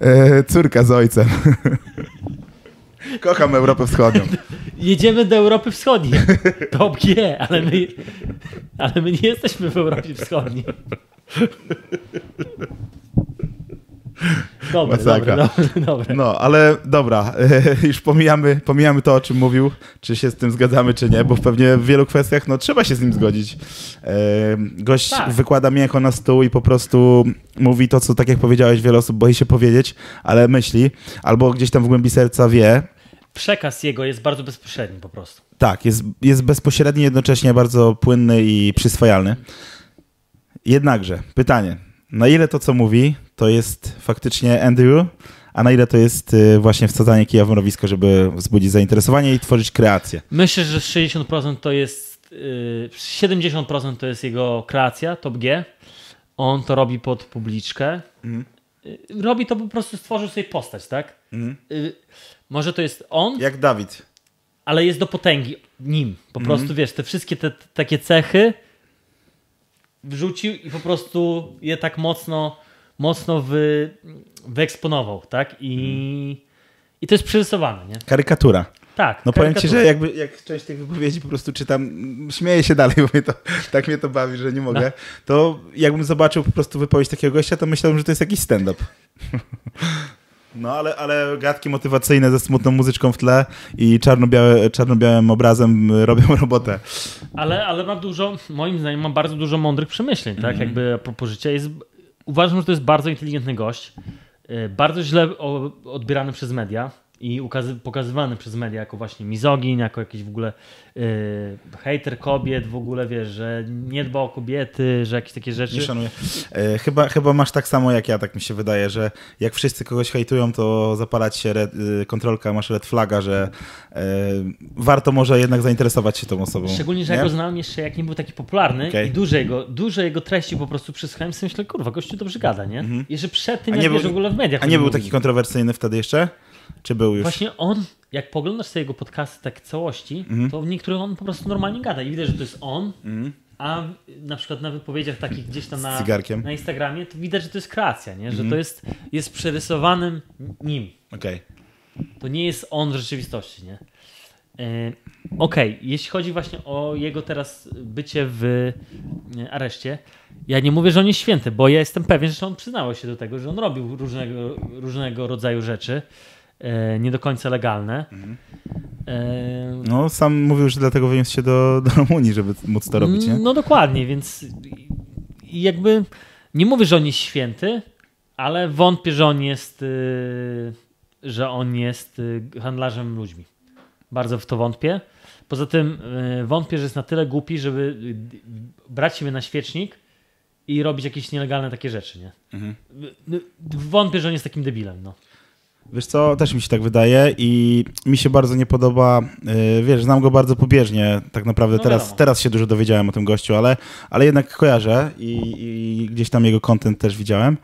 e, córka z ojcem. Kocham Europę Wschodnią. Jedziemy do Europy Wschodniej. Top G, ale my, ale my nie jesteśmy w Europie Wschodniej. Dobra, Masakra. dobra. No, ale dobra, już pomijamy, pomijamy to, o czym mówił, czy się z tym zgadzamy, czy nie, bo pewnie w wielu kwestiach no, trzeba się z nim zgodzić. E, gość Tak. wykłada mięcho na stół i po prostu mówi to, co tak jak powiedziałeś, wiele osób boi się powiedzieć, ale myśli, albo gdzieś tam w głębi serca wie. Przekaz jego jest bardzo bezpośredni po prostu. Tak, jest, jest bezpośredni, jednocześnie bardzo płynny i przyswajalny. Jednakże, pytanie, na ile to, co mówi, to jest faktycznie Andrew, a na ile to jest y, właśnie wsadzanie kija w mrowisko, żeby wzbudzić zainteresowanie i tworzyć kreację. Myślę, że 60% to jest. Yy, 70% to jest jego kreacja, top G. On to robi pod publiczkę. Yy, Robi to po prostu, stworzył sobie postać, tak? Mhm. Może to jest on, Jak Dawid. ale jest do potęgi nim. Po Mhm. prostu wiesz, te wszystkie te, te takie cechy wrzucił i po prostu je tak mocno, mocno wy, wyeksponował, tak? I, i to jest przerysowane, nie? Karykatura. Tak. No powiem ci, karykatura. że jakby, jak część tych wypowiedzi po prostu czytam, mm, śmieję się dalej, bo mnie to, tak mnie to bawi, że nie mogę, No. to jakbym zobaczył po prostu wypowiedź takiego gościa, to myślałem, że to jest jakiś stand-up. No, ale, ale gadki motywacyjne ze smutną muzyczką w tle i czarno-białe, czarno-białym obrazem y, robią robotę. Ale, ale ma dużo, moim zdaniem, ma bardzo dużo mądrych przemyśleń, tak? Mhm. Jakby a propos życia. Jest, uważam, że to jest bardzo inteligentny gość. y, Bardzo źle odbierany przez media i pokazywany przez media jako właśnie mizogin, jako jakiś w ogóle y, hejter kobiet, w ogóle wiesz, że nie dba o kobiety, że jakieś takie rzeczy. Nie szanuję. E, chyba, chyba masz tak samo jak ja, tak mi się wydaje, że jak wszyscy kogoś hejtują, to zapalać się red, y, kontrolka, masz red flaga, że e, warto może jednak zainteresować się tą osobą. Szczególnie, że nie? ja go znałem jeszcze jak nie był taki popularny Okej. i duże jego, duże jego treści po prostu przysłuchałem sobie myślę, kurwa, gościu dobrze gada, nie? I że przed tym, Mhm. A jak nie był- w ogóle w mediach A nie był taki kontrowersyjny wtedy jeszcze? Czy był już? Właśnie on, jak poglądasz sobie jego podcasty tak całości, Mhm. to w niektórych on po prostu normalnie gada i widać, że to jest on, a na przykład na wypowiedziach takich gdzieś tam na. Mhm. na Instagramie, to widać, że to jest kreacja, nie? że to jest, jest przerysowanym nim. Okej. To nie jest on w rzeczywistości, nie? E, Okej, jeśli chodzi właśnie o jego teraz bycie w e, areszcie, ja nie mówię, że on jest święty, bo ja jestem pewien, że on przyznawał się do tego, że on robił różnego, różnego rodzaju rzeczy, nie do końca legalne. E, No, sam mówił, że dlatego wyniósł się do, do Rumunii, żeby móc to robić, nie? No dokładnie, więc jakby nie mówię, że on jest święty, ale wątpię, że on jest, y, że on jest y, handlarzem ludźmi. Bardzo w to wątpię. Poza tym y, wątpię, że jest na tyle głupi, żeby brać siebie na świecznik i robić jakieś nielegalne takie rzeczy, nie? Mhm. Wątpię, że on jest takim debilem, no. Wiesz co, też mi się tak wydaje i mi się bardzo nie podoba, yy, wiesz, znam go bardzo pobieżnie, tak naprawdę No teraz, wiadomo. teraz się dużo dowiedziałem o tym gościu, ale, ale jednak kojarzę i, i gdzieś tam jego content też widziałem.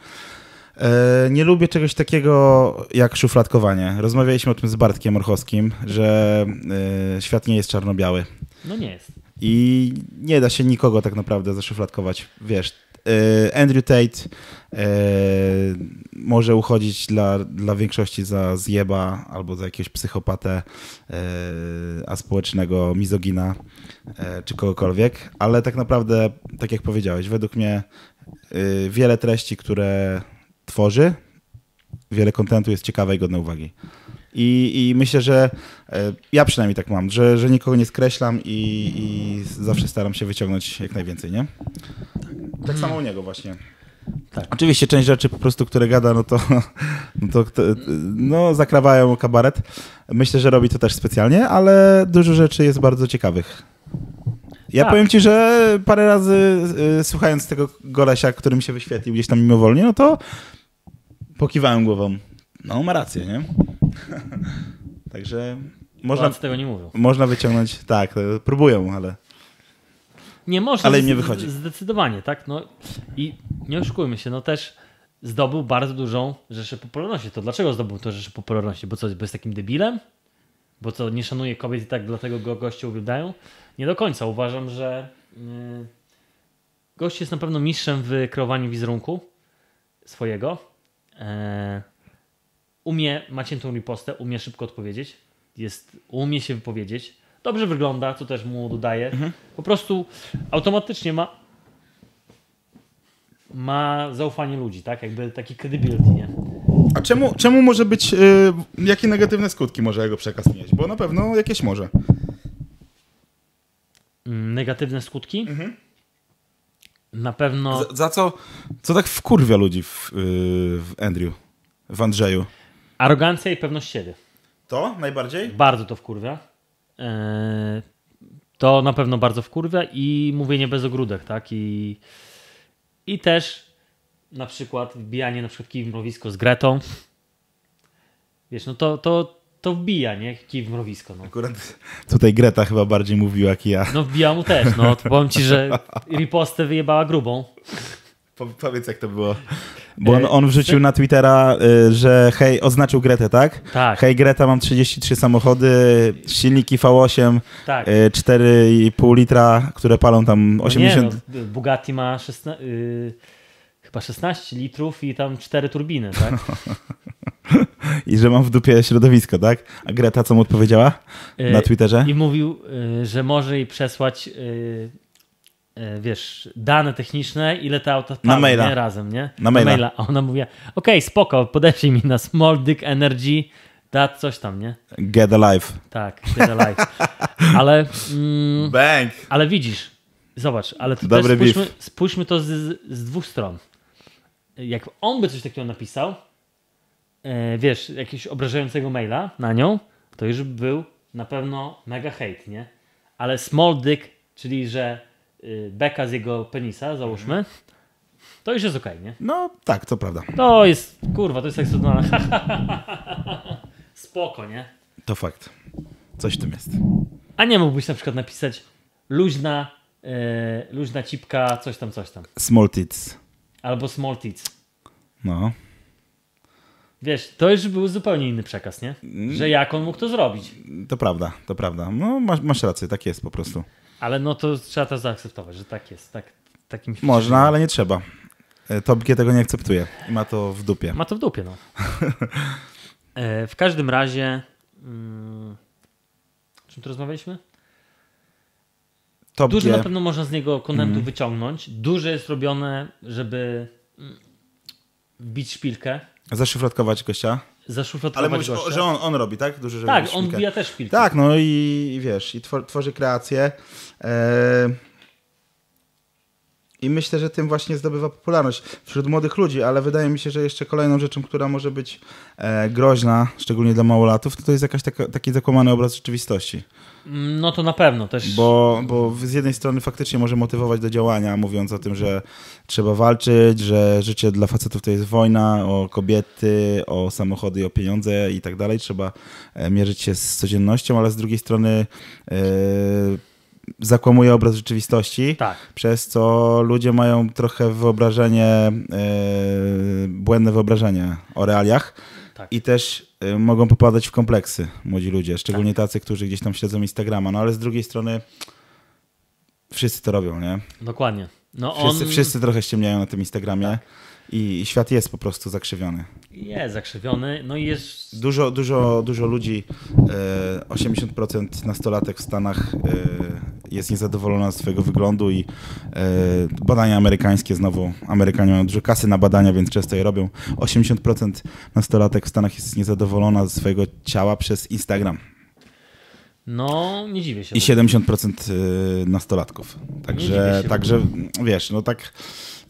Yy, nie lubię czegoś takiego jak szufladkowanie. Rozmawialiśmy o tym z Bartkiem Orchowskim, że yy, świat nie jest czarno-biały No nie jest. i nie da się nikogo tak naprawdę zaszufladkować. Wiesz, Andrew Tate yy, może uchodzić dla, dla większości za zjeba albo za jakiegoś psychopatę yy, aspołecznego mizogina yy, czy kogokolwiek, ale tak naprawdę, tak jak powiedziałeś, według mnie wiele treści, które tworzy, wiele kontentu jest ciekawe i godne uwagi. I, I myślę, że e, ja przynajmniej tak mam, że, że nikogo nie skreślam i, i zawsze staram się wyciągnąć jak najwięcej, nie? Tak samo u niego właśnie. Tak. Oczywiście część rzeczy po prostu, które gada, no to, no to no, zakrawają kabaret. Myślę, że robi to też specjalnie, ale dużo rzeczy jest bardzo ciekawych. Ja Tak. powiem ci, że parę razy y, słuchając tego golesia, który mi się wyświetlił gdzieś tam mimowolnie, no to pokiwałem głową. No, ma rację, nie? Także można, Polacy tego nie mówią. można wyciągnąć, tak, próbują, ale Nie można. Ale nie wychodzi. Zdecydowanie, tak? No i nie oszukujmy się, no też zdobył bardzo dużą rzeszę popularności. To dlaczego zdobył to rzeszę popularności? Bo co, bo jest takim debilem? Bo co, nie szanuje kobiet i tak dlatego go goście uwielbiają? Nie do końca. Uważam, że yy, gość jest na pewno mistrzem w kreowaniu wizerunku swojego. E, umie, ma ciętą ripostę, umie szybko odpowiedzieć. Jest, umie się wypowiedzieć. Dobrze wygląda, co też mu dodaje. Po prostu automatycznie ma ma zaufanie ludzi, tak? Jakby taki credibility, nie? A czemu, czemu może być, y, jakie negatywne skutki może jego przekaz mieć? Bo na pewno jakieś może. Mm, Negatywne skutki. Na pewno. Za, za co, co tak wkurwia ludzi w, y, w Andrew, w Andrzeju? Arogancja i pewność siebie. To najbardziej? Bardzo to wkurwia. Eee, to na pewno bardzo wkurwia i mówienie bez ogródek, tak? I, I też na przykład wbijanie na przykład kij w mrowisko z Gretą. Wiesz, no to, to, to wbija, nie? Kij w mrowisko, no. Akurat tutaj Greta chyba bardziej mówiła jak ja. No wbija mu też, no. To powiem ci, że ripostę wyjebała grubą. Po, powiedz jak to było. Bo on, on wrzucił na Twittera, y, że hej, oznaczył Gretę, tak? Tak. Hej Greta, mam 33 samochody, silniki V8, Tak. y, 4,5 litra, które palą tam 80... No nie, no, Bugatti ma 16, y, chyba 16 litrów i tam 4 turbiny, tak? I że mam w dupie środowisko, tak? A Greta co mu odpowiedziała Y, na Twitterze? I mówił, y, że może jej przesłać, y, y, wiesz, dane techniczne, ile te auta palą, maila. Nie? razem, nie? Na maila. A ona mówiła, okej, spoko, podeślij mi na Small Dick Energy, da coś tam, nie? Get alive. Tak, get alive. Ale, mm, Bang! ale widzisz, zobacz, ale to Dobry też spójrzmy, spójrzmy to z, z dwóch stron. Jak on by coś takiego napisał, e, wiesz, jakiegoś obrażającego maila na nią, to już by był na pewno mega hate, nie? Ale small dick, czyli że beka z jego penisa, załóżmy, to już jest okej, nie? No tak, to prawda. To jest, kurwa, to jest seksualne. Spoko, nie? To fakt. Coś w tym jest. A nie mógłbyś na przykład napisać luźna, e, luźna cipka, coś tam, coś tam. Small tits. Albo small tits. No. Wiesz, to już był zupełnie inny przekaz, nie? Że jak on mógł to zrobić. To prawda, to prawda. No masz, masz rację, tak jest po prostu. Ale no to trzeba to zaakceptować, że tak jest. Tak, takim Można, ale nie trzeba. E, Topkie tego nie akceptuje i ma to w dupie. Ma to w dupie, no. e, w każdym razie... Mm, o czym tu rozmawialiśmy? Topkie, Dużo na pewno można z niego kontentu Mhm. wyciągnąć. Dużo jest robione, żeby mm, wbić szpilkę, zaszyfrować gościa. Ale zaszufladkować mówisz, o, gościa. że on, on robi, tak? Duży, Tak, on wbija też szpilkę. Tak, no i, i wiesz, i twor, tworzy kreację. E, I myślę, że tym właśnie zdobywa popularność wśród młodych ludzi, ale wydaje mi się, że jeszcze kolejną rzeczą, która może być e, groźna, szczególnie dla małolatów, to, to jest taka, taki zakłamany obraz rzeczywistości. Mm, No to na pewno też. Bo, bo z jednej strony faktycznie może motywować do działania, mówiąc o tym, że trzeba walczyć, że życie dla facetów to jest wojna, o kobiety, o samochody, o pieniądze i tak dalej. Trzeba e, mierzyć się z codziennością, ale z drugiej strony e, zakłamuje obraz rzeczywistości, Tak. przez co ludzie mają trochę wyobrażenie, e, błędne wyobrażenie o realiach. Tak. I też y, mogą popadać w kompleksy młodzi ludzie, szczególnie tacy, którzy gdzieś tam śledzą Instagrama. No ale z drugiej strony wszyscy to robią, nie? Dokładnie. No Wszyscy, on wszyscy trochę ściemniają na tym Instagramie i, i świat jest po prostu zakrzywiony. jest zakrzywiony, no i jest. Dużo, dużo, dużo ludzi, e, 80% nastolatek w Stanach e, jest niezadowolona ze swojego wyglądu i e, badania amerykańskie, znowu Amerykanie mają dużo kasy na badania, więc często je robią. 80% nastolatek w Stanach jest niezadowolona ze swojego ciała przez Instagram. No, nie dziwię się. I 70% y, nastolatków. Także, także wiesz, no tak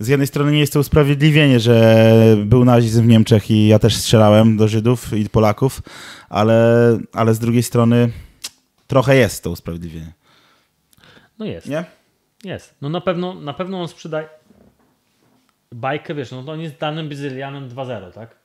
z jednej strony nie jest to usprawiedliwienie, że był nazizm w Niemczech i ja też strzelałem do Żydów i Polaków, ale, ale z drugiej strony trochę jest to usprawiedliwienie. No jest. Nie? Jest. No na pewno, na pewno on sprzedaje bajkę, wiesz, no to on jest danym Brazylianem 2.0, tak?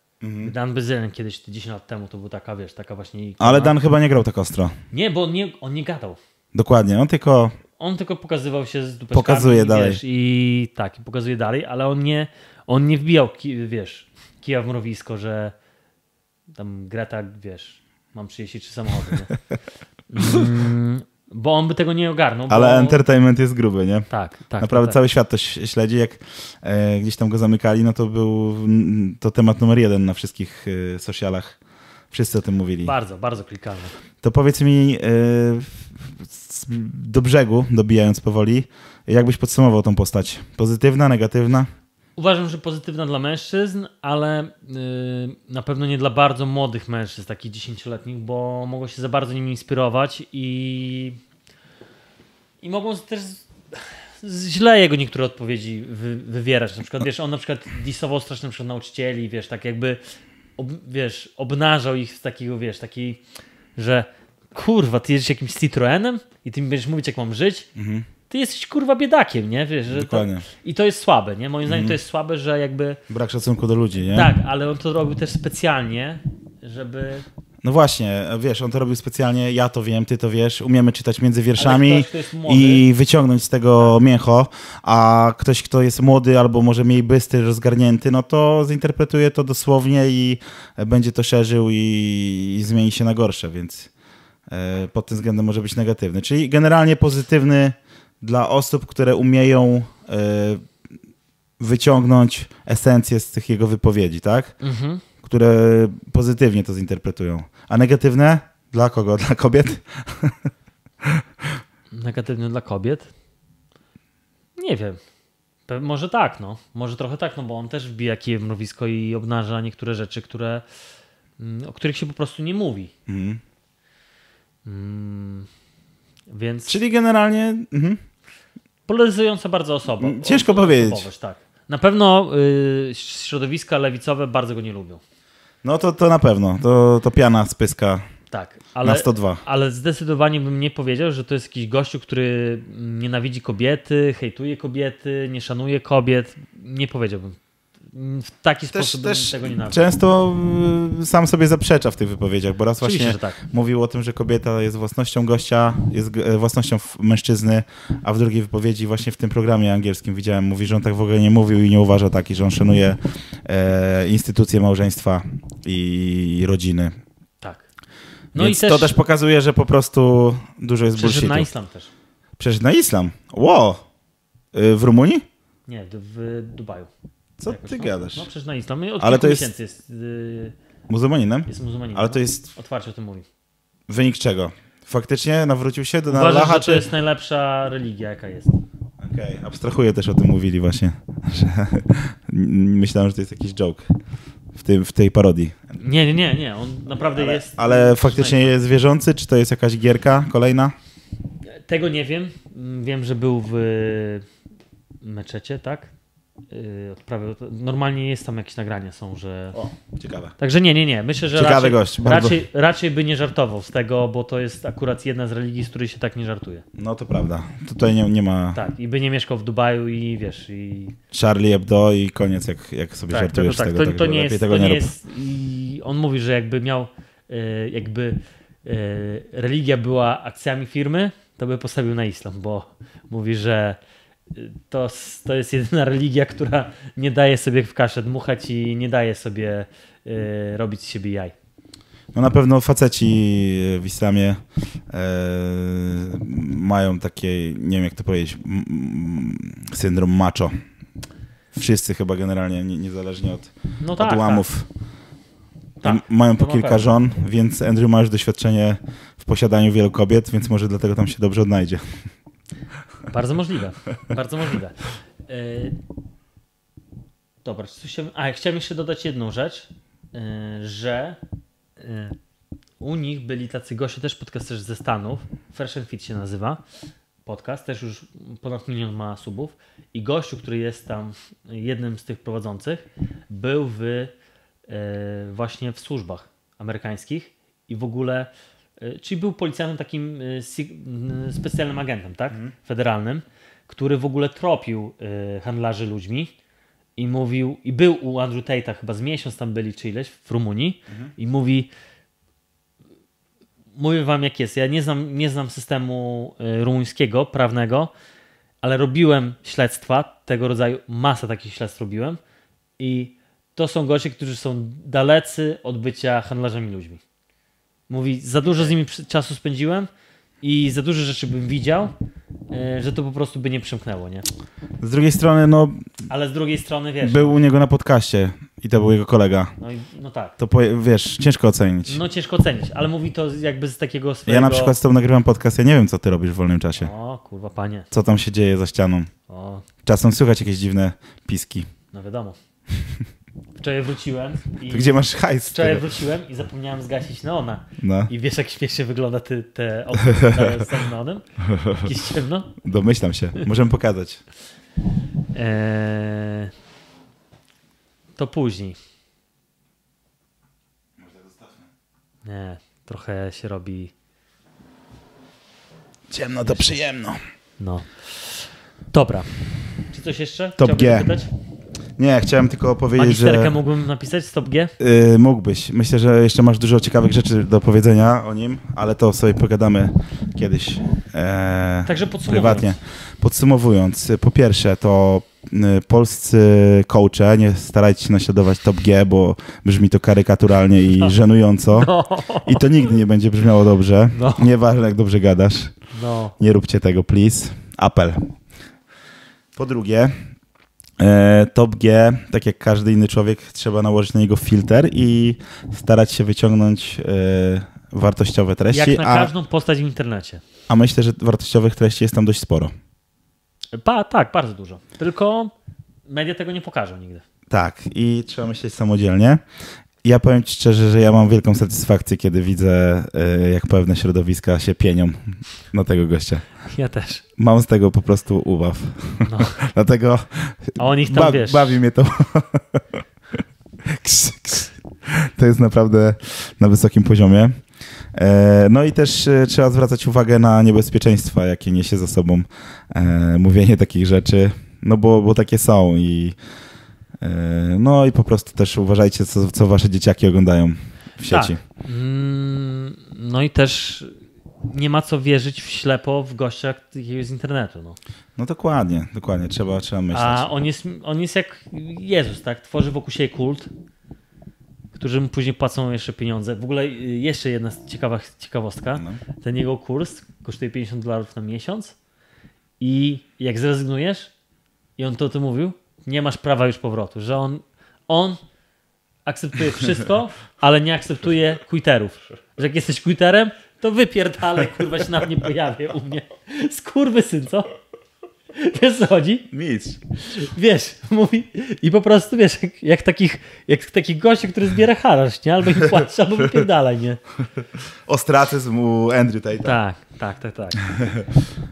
Dan Brazylian kiedyś 10 lat temu to był taka, wiesz, taka właśnie ikona. Ale Dan chyba nie grał tak ostro. Nie, bo on nie, on nie gadał. Dokładnie, on tylko On tylko pokazywał się z dupeczkami. Pokazuje dalej. Wiesz, I tak, pokazuje dalej, ale on nie, on nie wbijał, wiesz, kija w mrowisko, że tam Greta, wiesz, mam 33 samochody, nie? Mm, Bo on by tego nie ogarnął. Ale bo... entertainment jest gruby, nie? Tak, tak. Naprawdę tak, cały świat to śledzi. Jak e, gdzieś tam go zamykali, no to był to temat numer jeden na wszystkich e, socialach. Wszyscy o tym mówili. Bardzo, bardzo klikalne. To powiedz mi, e, do brzegu, dobijając powoli, jakbyś podsumował tą postać? Pozytywna, negatywna? Uważam, że pozytywna dla mężczyzn, ale yy, na pewno nie dla bardzo młodych mężczyzn, takich dziesięcioletnich, bo mogą się za bardzo nimi inspirować i, i mogą też źle jego niektóre odpowiedzi wy, wywierać. Na przykład, wiesz, on na przykład disował strasznie na nauczycieli, wiesz, tak jakby, ob, wiesz, obnażał ich z takiego, wiesz, takiej, że kurwa, ty jesteś jakimś Citroenem i ty mi będziesz mówić, jak mam żyć? Mhm ty jesteś kurwa biedakiem, nie? Wiesz, że. To, I to jest słabe, nie? Moim zdaniem mm. to jest słabe, że jakby... Brak szacunku do ludzi, nie? Tak, ale on to robił też specjalnie, żeby... No właśnie, wiesz, on to robił specjalnie, ja to wiem, ty to wiesz, umiemy czytać między wierszami i wyciągnąć z tego tak. mięcho, a ktoś, kto jest młody albo może mniej bystry, rozgarnięty, no to zinterpretuje to dosłownie i będzie to szerzył i, i zmieni się na gorsze, więc e, pod tym względem może być negatywny. Czyli generalnie pozytywny dla osób, które umieją e, wyciągnąć esencję z tych jego wypowiedzi, tak? Mhm. Które pozytywnie to zinterpretują. A negatywne? Dla kogo? Dla kobiet? Negatywne dla kobiet? Nie wiem. Może tak, no. Może trochę tak, no bo on też wbija kije w mrowisko i obnaża niektóre rzeczy, które, mm, o których się po prostu nie mówi. Mhm. Mm, więc... Czyli generalnie... Mhm polaryzująca bardzo osoba. Ciężko powiedzieć. Tak. Na pewno y, środowiska lewicowe bardzo go nie lubią. No to, to na pewno. To, to piana z pyska tak, ale, na 102. Ale zdecydowanie bym nie powiedział, że to jest jakiś gościu, który nienawidzi kobiety, hejtuje kobiety, nie szanuje kobiet. Nie powiedziałbym w taki też, sposób też tego nie. Często y, sam sobie zaprzecza w tych wypowiedziach, bo raz Oczywiście, właśnie tak. mówił o tym, że kobieta jest własnością gościa, jest e, własnością mężczyzny, a w drugiej wypowiedzi właśnie w tym programie angielskim widziałem, mówi, że on tak w ogóle nie mówił i nie uważa taki, że on szanuje e, instytucje małżeństwa i rodziny. Tak. No Więc i też, to też pokazuje, że po prostu dużo jest bullshitu. na islam też. Przecież na islam? Wow! W Rumunii? Nie, w Dubaju. Co jakoś, ty no, gadasz? No przecież na Islam. Od Ale to jest... jest... Yy... Muzułmaninem? Jest muzułmaninem. Ale to no. jest... Otwarcie o tym mówi. Wynik czego? Faktycznie nawrócił się do Uważam, Allaha, że to czy... jest najlepsza religia, jaka jest. Okej, okay. abstrahuję też o tym mówili właśnie. Że... Myślałem, że to jest jakiś joke w, tym, w tej parodii. Nie, nie, nie, nie. On naprawdę ale, jest... Ale faktycznie jest wierzący? Czy to jest jakaś gierka kolejna? Tego nie wiem. Wiem, że był w meczecie, tak? Yy, odprawy. Normalnie jest tam jakieś nagrania są, że... O, ciekawe. Także nie, nie, nie. Myślę, że Ciekawy raczej, gość, raczej, raczej by nie żartował z tego, bo to jest akurat jedna z religii, z której się tak nie żartuje. No to prawda. Tutaj nie, nie ma... Tak, i by nie mieszkał w Dubaju i wiesz, i... Charlie Hebdo i koniec, jak, jak sobie tak, żartujesz tak, z tego. To, to nie jest, tego to nie, nie jest... I on mówi, że jakby miał, yy, jakby yy, religia była akcjami firmy, to by postawił na islam, bo mówi, że to, to jest jedyna religia, która nie daje sobie w kaszę dmuchać i nie daje sobie y, robić z siebie jaj. No na pewno faceci w islamie e, mają takie, nie wiem jak to powiedzieć, syndrom macho. Wszyscy chyba generalnie, niezależnie od, no tak, od łamów. Tak. tak mają po kilka żon, więc Andrew ma już doświadczenie w posiadaniu wielu kobiet, więc może dlatego tam się dobrze odnajdzie. Bardzo możliwe. Bardzo możliwe. E, dobra, coś a chciałem jeszcze dodać jedną rzecz, e, że e, u nich byli tacy goście, też podcasterzy ze Stanów, Fresh and Fit się nazywa, podcast, też już ponad milion ma subów i gościu, który jest tam jednym z tych prowadzących, był w, właśnie w służbach amerykańskich i w ogóle czyli był policjantem takim e, specjalnym agentem, tak? Mhm. Federalnym, który w ogóle tropił e, handlarzy ludźmi i mówił, i był u Andrew Tate'a, chyba z miesiąc tam byli czy ileś w Rumunii mhm. i mówi mówię wam jak jest, ja nie znam, nie znam systemu rumuńskiego, prawnego, ale robiłem śledztwa tego rodzaju, masę takich śledztw robiłem i to są goście, którzy są dalecy od bycia handlarzami ludźmi. Mówi, za dużo z nimi czasu spędziłem i za dużo rzeczy bym widział, e, że to po prostu by nie przymknęło, nie? Z drugiej strony, no, Ale z drugiej strony, wiesz, był u niego na podcaście i to był jego kolega. no, i, no tak. To wiesz, ciężko ocenić. No ciężko ocenić, ale mówi to jakby z takiego swojego... Ja na przykład z tobą nagrywam podcast, ja nie wiem, co ty robisz w wolnym czasie. O, kurwa, panie. Co tam się dzieje za ścianą. O, Czasem słychać jakieś dziwne piski. no wiadomo. Wczoraj wróciłem i... To gdzie masz hajs? Wczoraj tego? wróciłem i zapomniałem zgasić neona. No, I wiesz, jak śmiesznie wygląda ty, te okno z neonem? Jakieś ciemno. domyślam się. Możemy pokazać. Eee, to później. Nie, trochę się robi. Ciemno to przyjemno. No. Dobra. Czy coś jeszcze? Top Chciałbyś G. zapytać? Nie, chciałem tylko powiedzieć, Magisterkę że mógłbym napisać? Stop G? y, mógłbyś. Myślę, że jeszcze masz dużo ciekawych rzeczy do powiedzenia o nim, ale to sobie pogadamy kiedyś e, Także podsumowując. prywatnie. Podsumowując, po pierwsze to y, polscy coache, nie starajcie się naśladować Top G, bo brzmi to karykaturalnie i żenująco. No, I to nigdy nie będzie brzmiało dobrze. No. Nieważne jak dobrze gadasz. no. Nie róbcie tego, please. Apel. Po drugie, Top G, tak jak każdy inny człowiek, trzeba nałożyć na niego filtr i starać się wyciągnąć e, wartościowe treści, Jak na a, każdą postać w internecie. a myślę, że wartościowych treści jest tam dość sporo. Pa, tak, bardzo dużo. Tylko media tego nie pokażą nigdy. Tak, i trzeba myśleć samodzielnie. Ja powiem Ci szczerze, że ja mam wielką satysfakcję, kiedy widzę, e, jak pewne środowiska się pienią na tego gościa. Ja też. Mam z tego po prostu ubaw. No. Dlatego A on ich tam, ba- wiesz... bawi mnie to. Ks, ks. to jest naprawdę na wysokim poziomie. E, No i też e, trzeba zwracać uwagę na niebezpieczeństwa, jakie niesie za sobą e, mówienie takich rzeczy, no bo, bo takie są i no i po prostu też uważajcie, co, co wasze dzieciaki oglądają w sieci. Mm, No i też nie ma co wierzyć w ślepo w gościa jakiegoś z internetu. No. No dokładnie, dokładnie, trzeba, trzeba myśleć. A on jest, on jest jak Jezus, tak? Tworzy wokół siebie kult, którzy mu później płacą jeszcze pieniądze. W ogóle y, jeszcze jedna ciekawa ciekawostka. No. Ten jego kurs kosztuje 50 dolarów na miesiąc i jak zrezygnujesz, i on to o tym mówił, nie masz prawa już powrotu, że on, on akceptuje wszystko, ale nie akceptuje quiterów. Że jak jesteś quiterem, to wypierdalaj, kurwa się nawet nie pojawia u mnie. Skurwysyn, co? Wiesz co chodzi? Mistrz. Wiesz, mówi i po prostu wiesz, jak, jak takich, jak takich gości, który zbiera harasz, nie? Albo im płaci, albo wypierdalaj, nie? Ostracyzm u Andrew Tate'a. Tak, tak, tak, tak.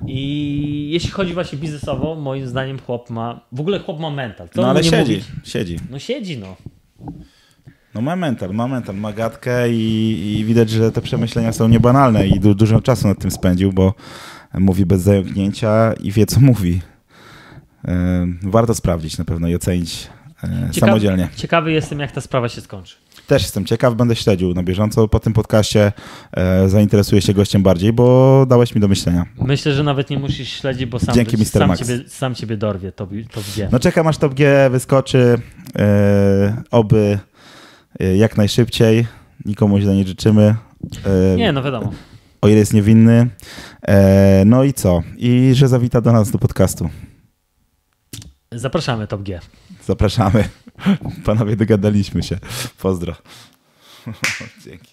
I jeśli chodzi właśnie biznesowo, moim zdaniem chłop ma, w ogóle chłop ma mental. Co No ale siedzi, Mówi? siedzi. No siedzi, no. No ma mental, ma mental, ma gadkę i, i widać, że te przemyślenia są niebanalne i du, dużo czasu nad tym spędził, bo mówi bez zająknięcia i wie, co mówi. E, warto sprawdzić na pewno i ocenić e, Ciekaw- samodzielnie. Ciekawy jestem, jak ta sprawa się skończy. Też jestem ciekaw, będę śledził na bieżąco. Po tym podcaście e, zainteresuję się gościem bardziej, bo dałeś mi do myślenia. Myślę, że nawet nie musisz śledzić, bo sam, Dzięki, Mr. sam, Max. ciebie, sam ciebie dorwie, to, to wie. No czekam aż Top G wyskoczy, e, oby e, jak najszybciej. Nikomu źle nie życzymy. E, Nie, no wiadomo. o ile jest niewinny. E, no i co? I że zawita do nas do podcastu. Zapraszamy Top G. Zapraszamy. Panowie, dogadaliśmy się. Pozdro. Dzięki.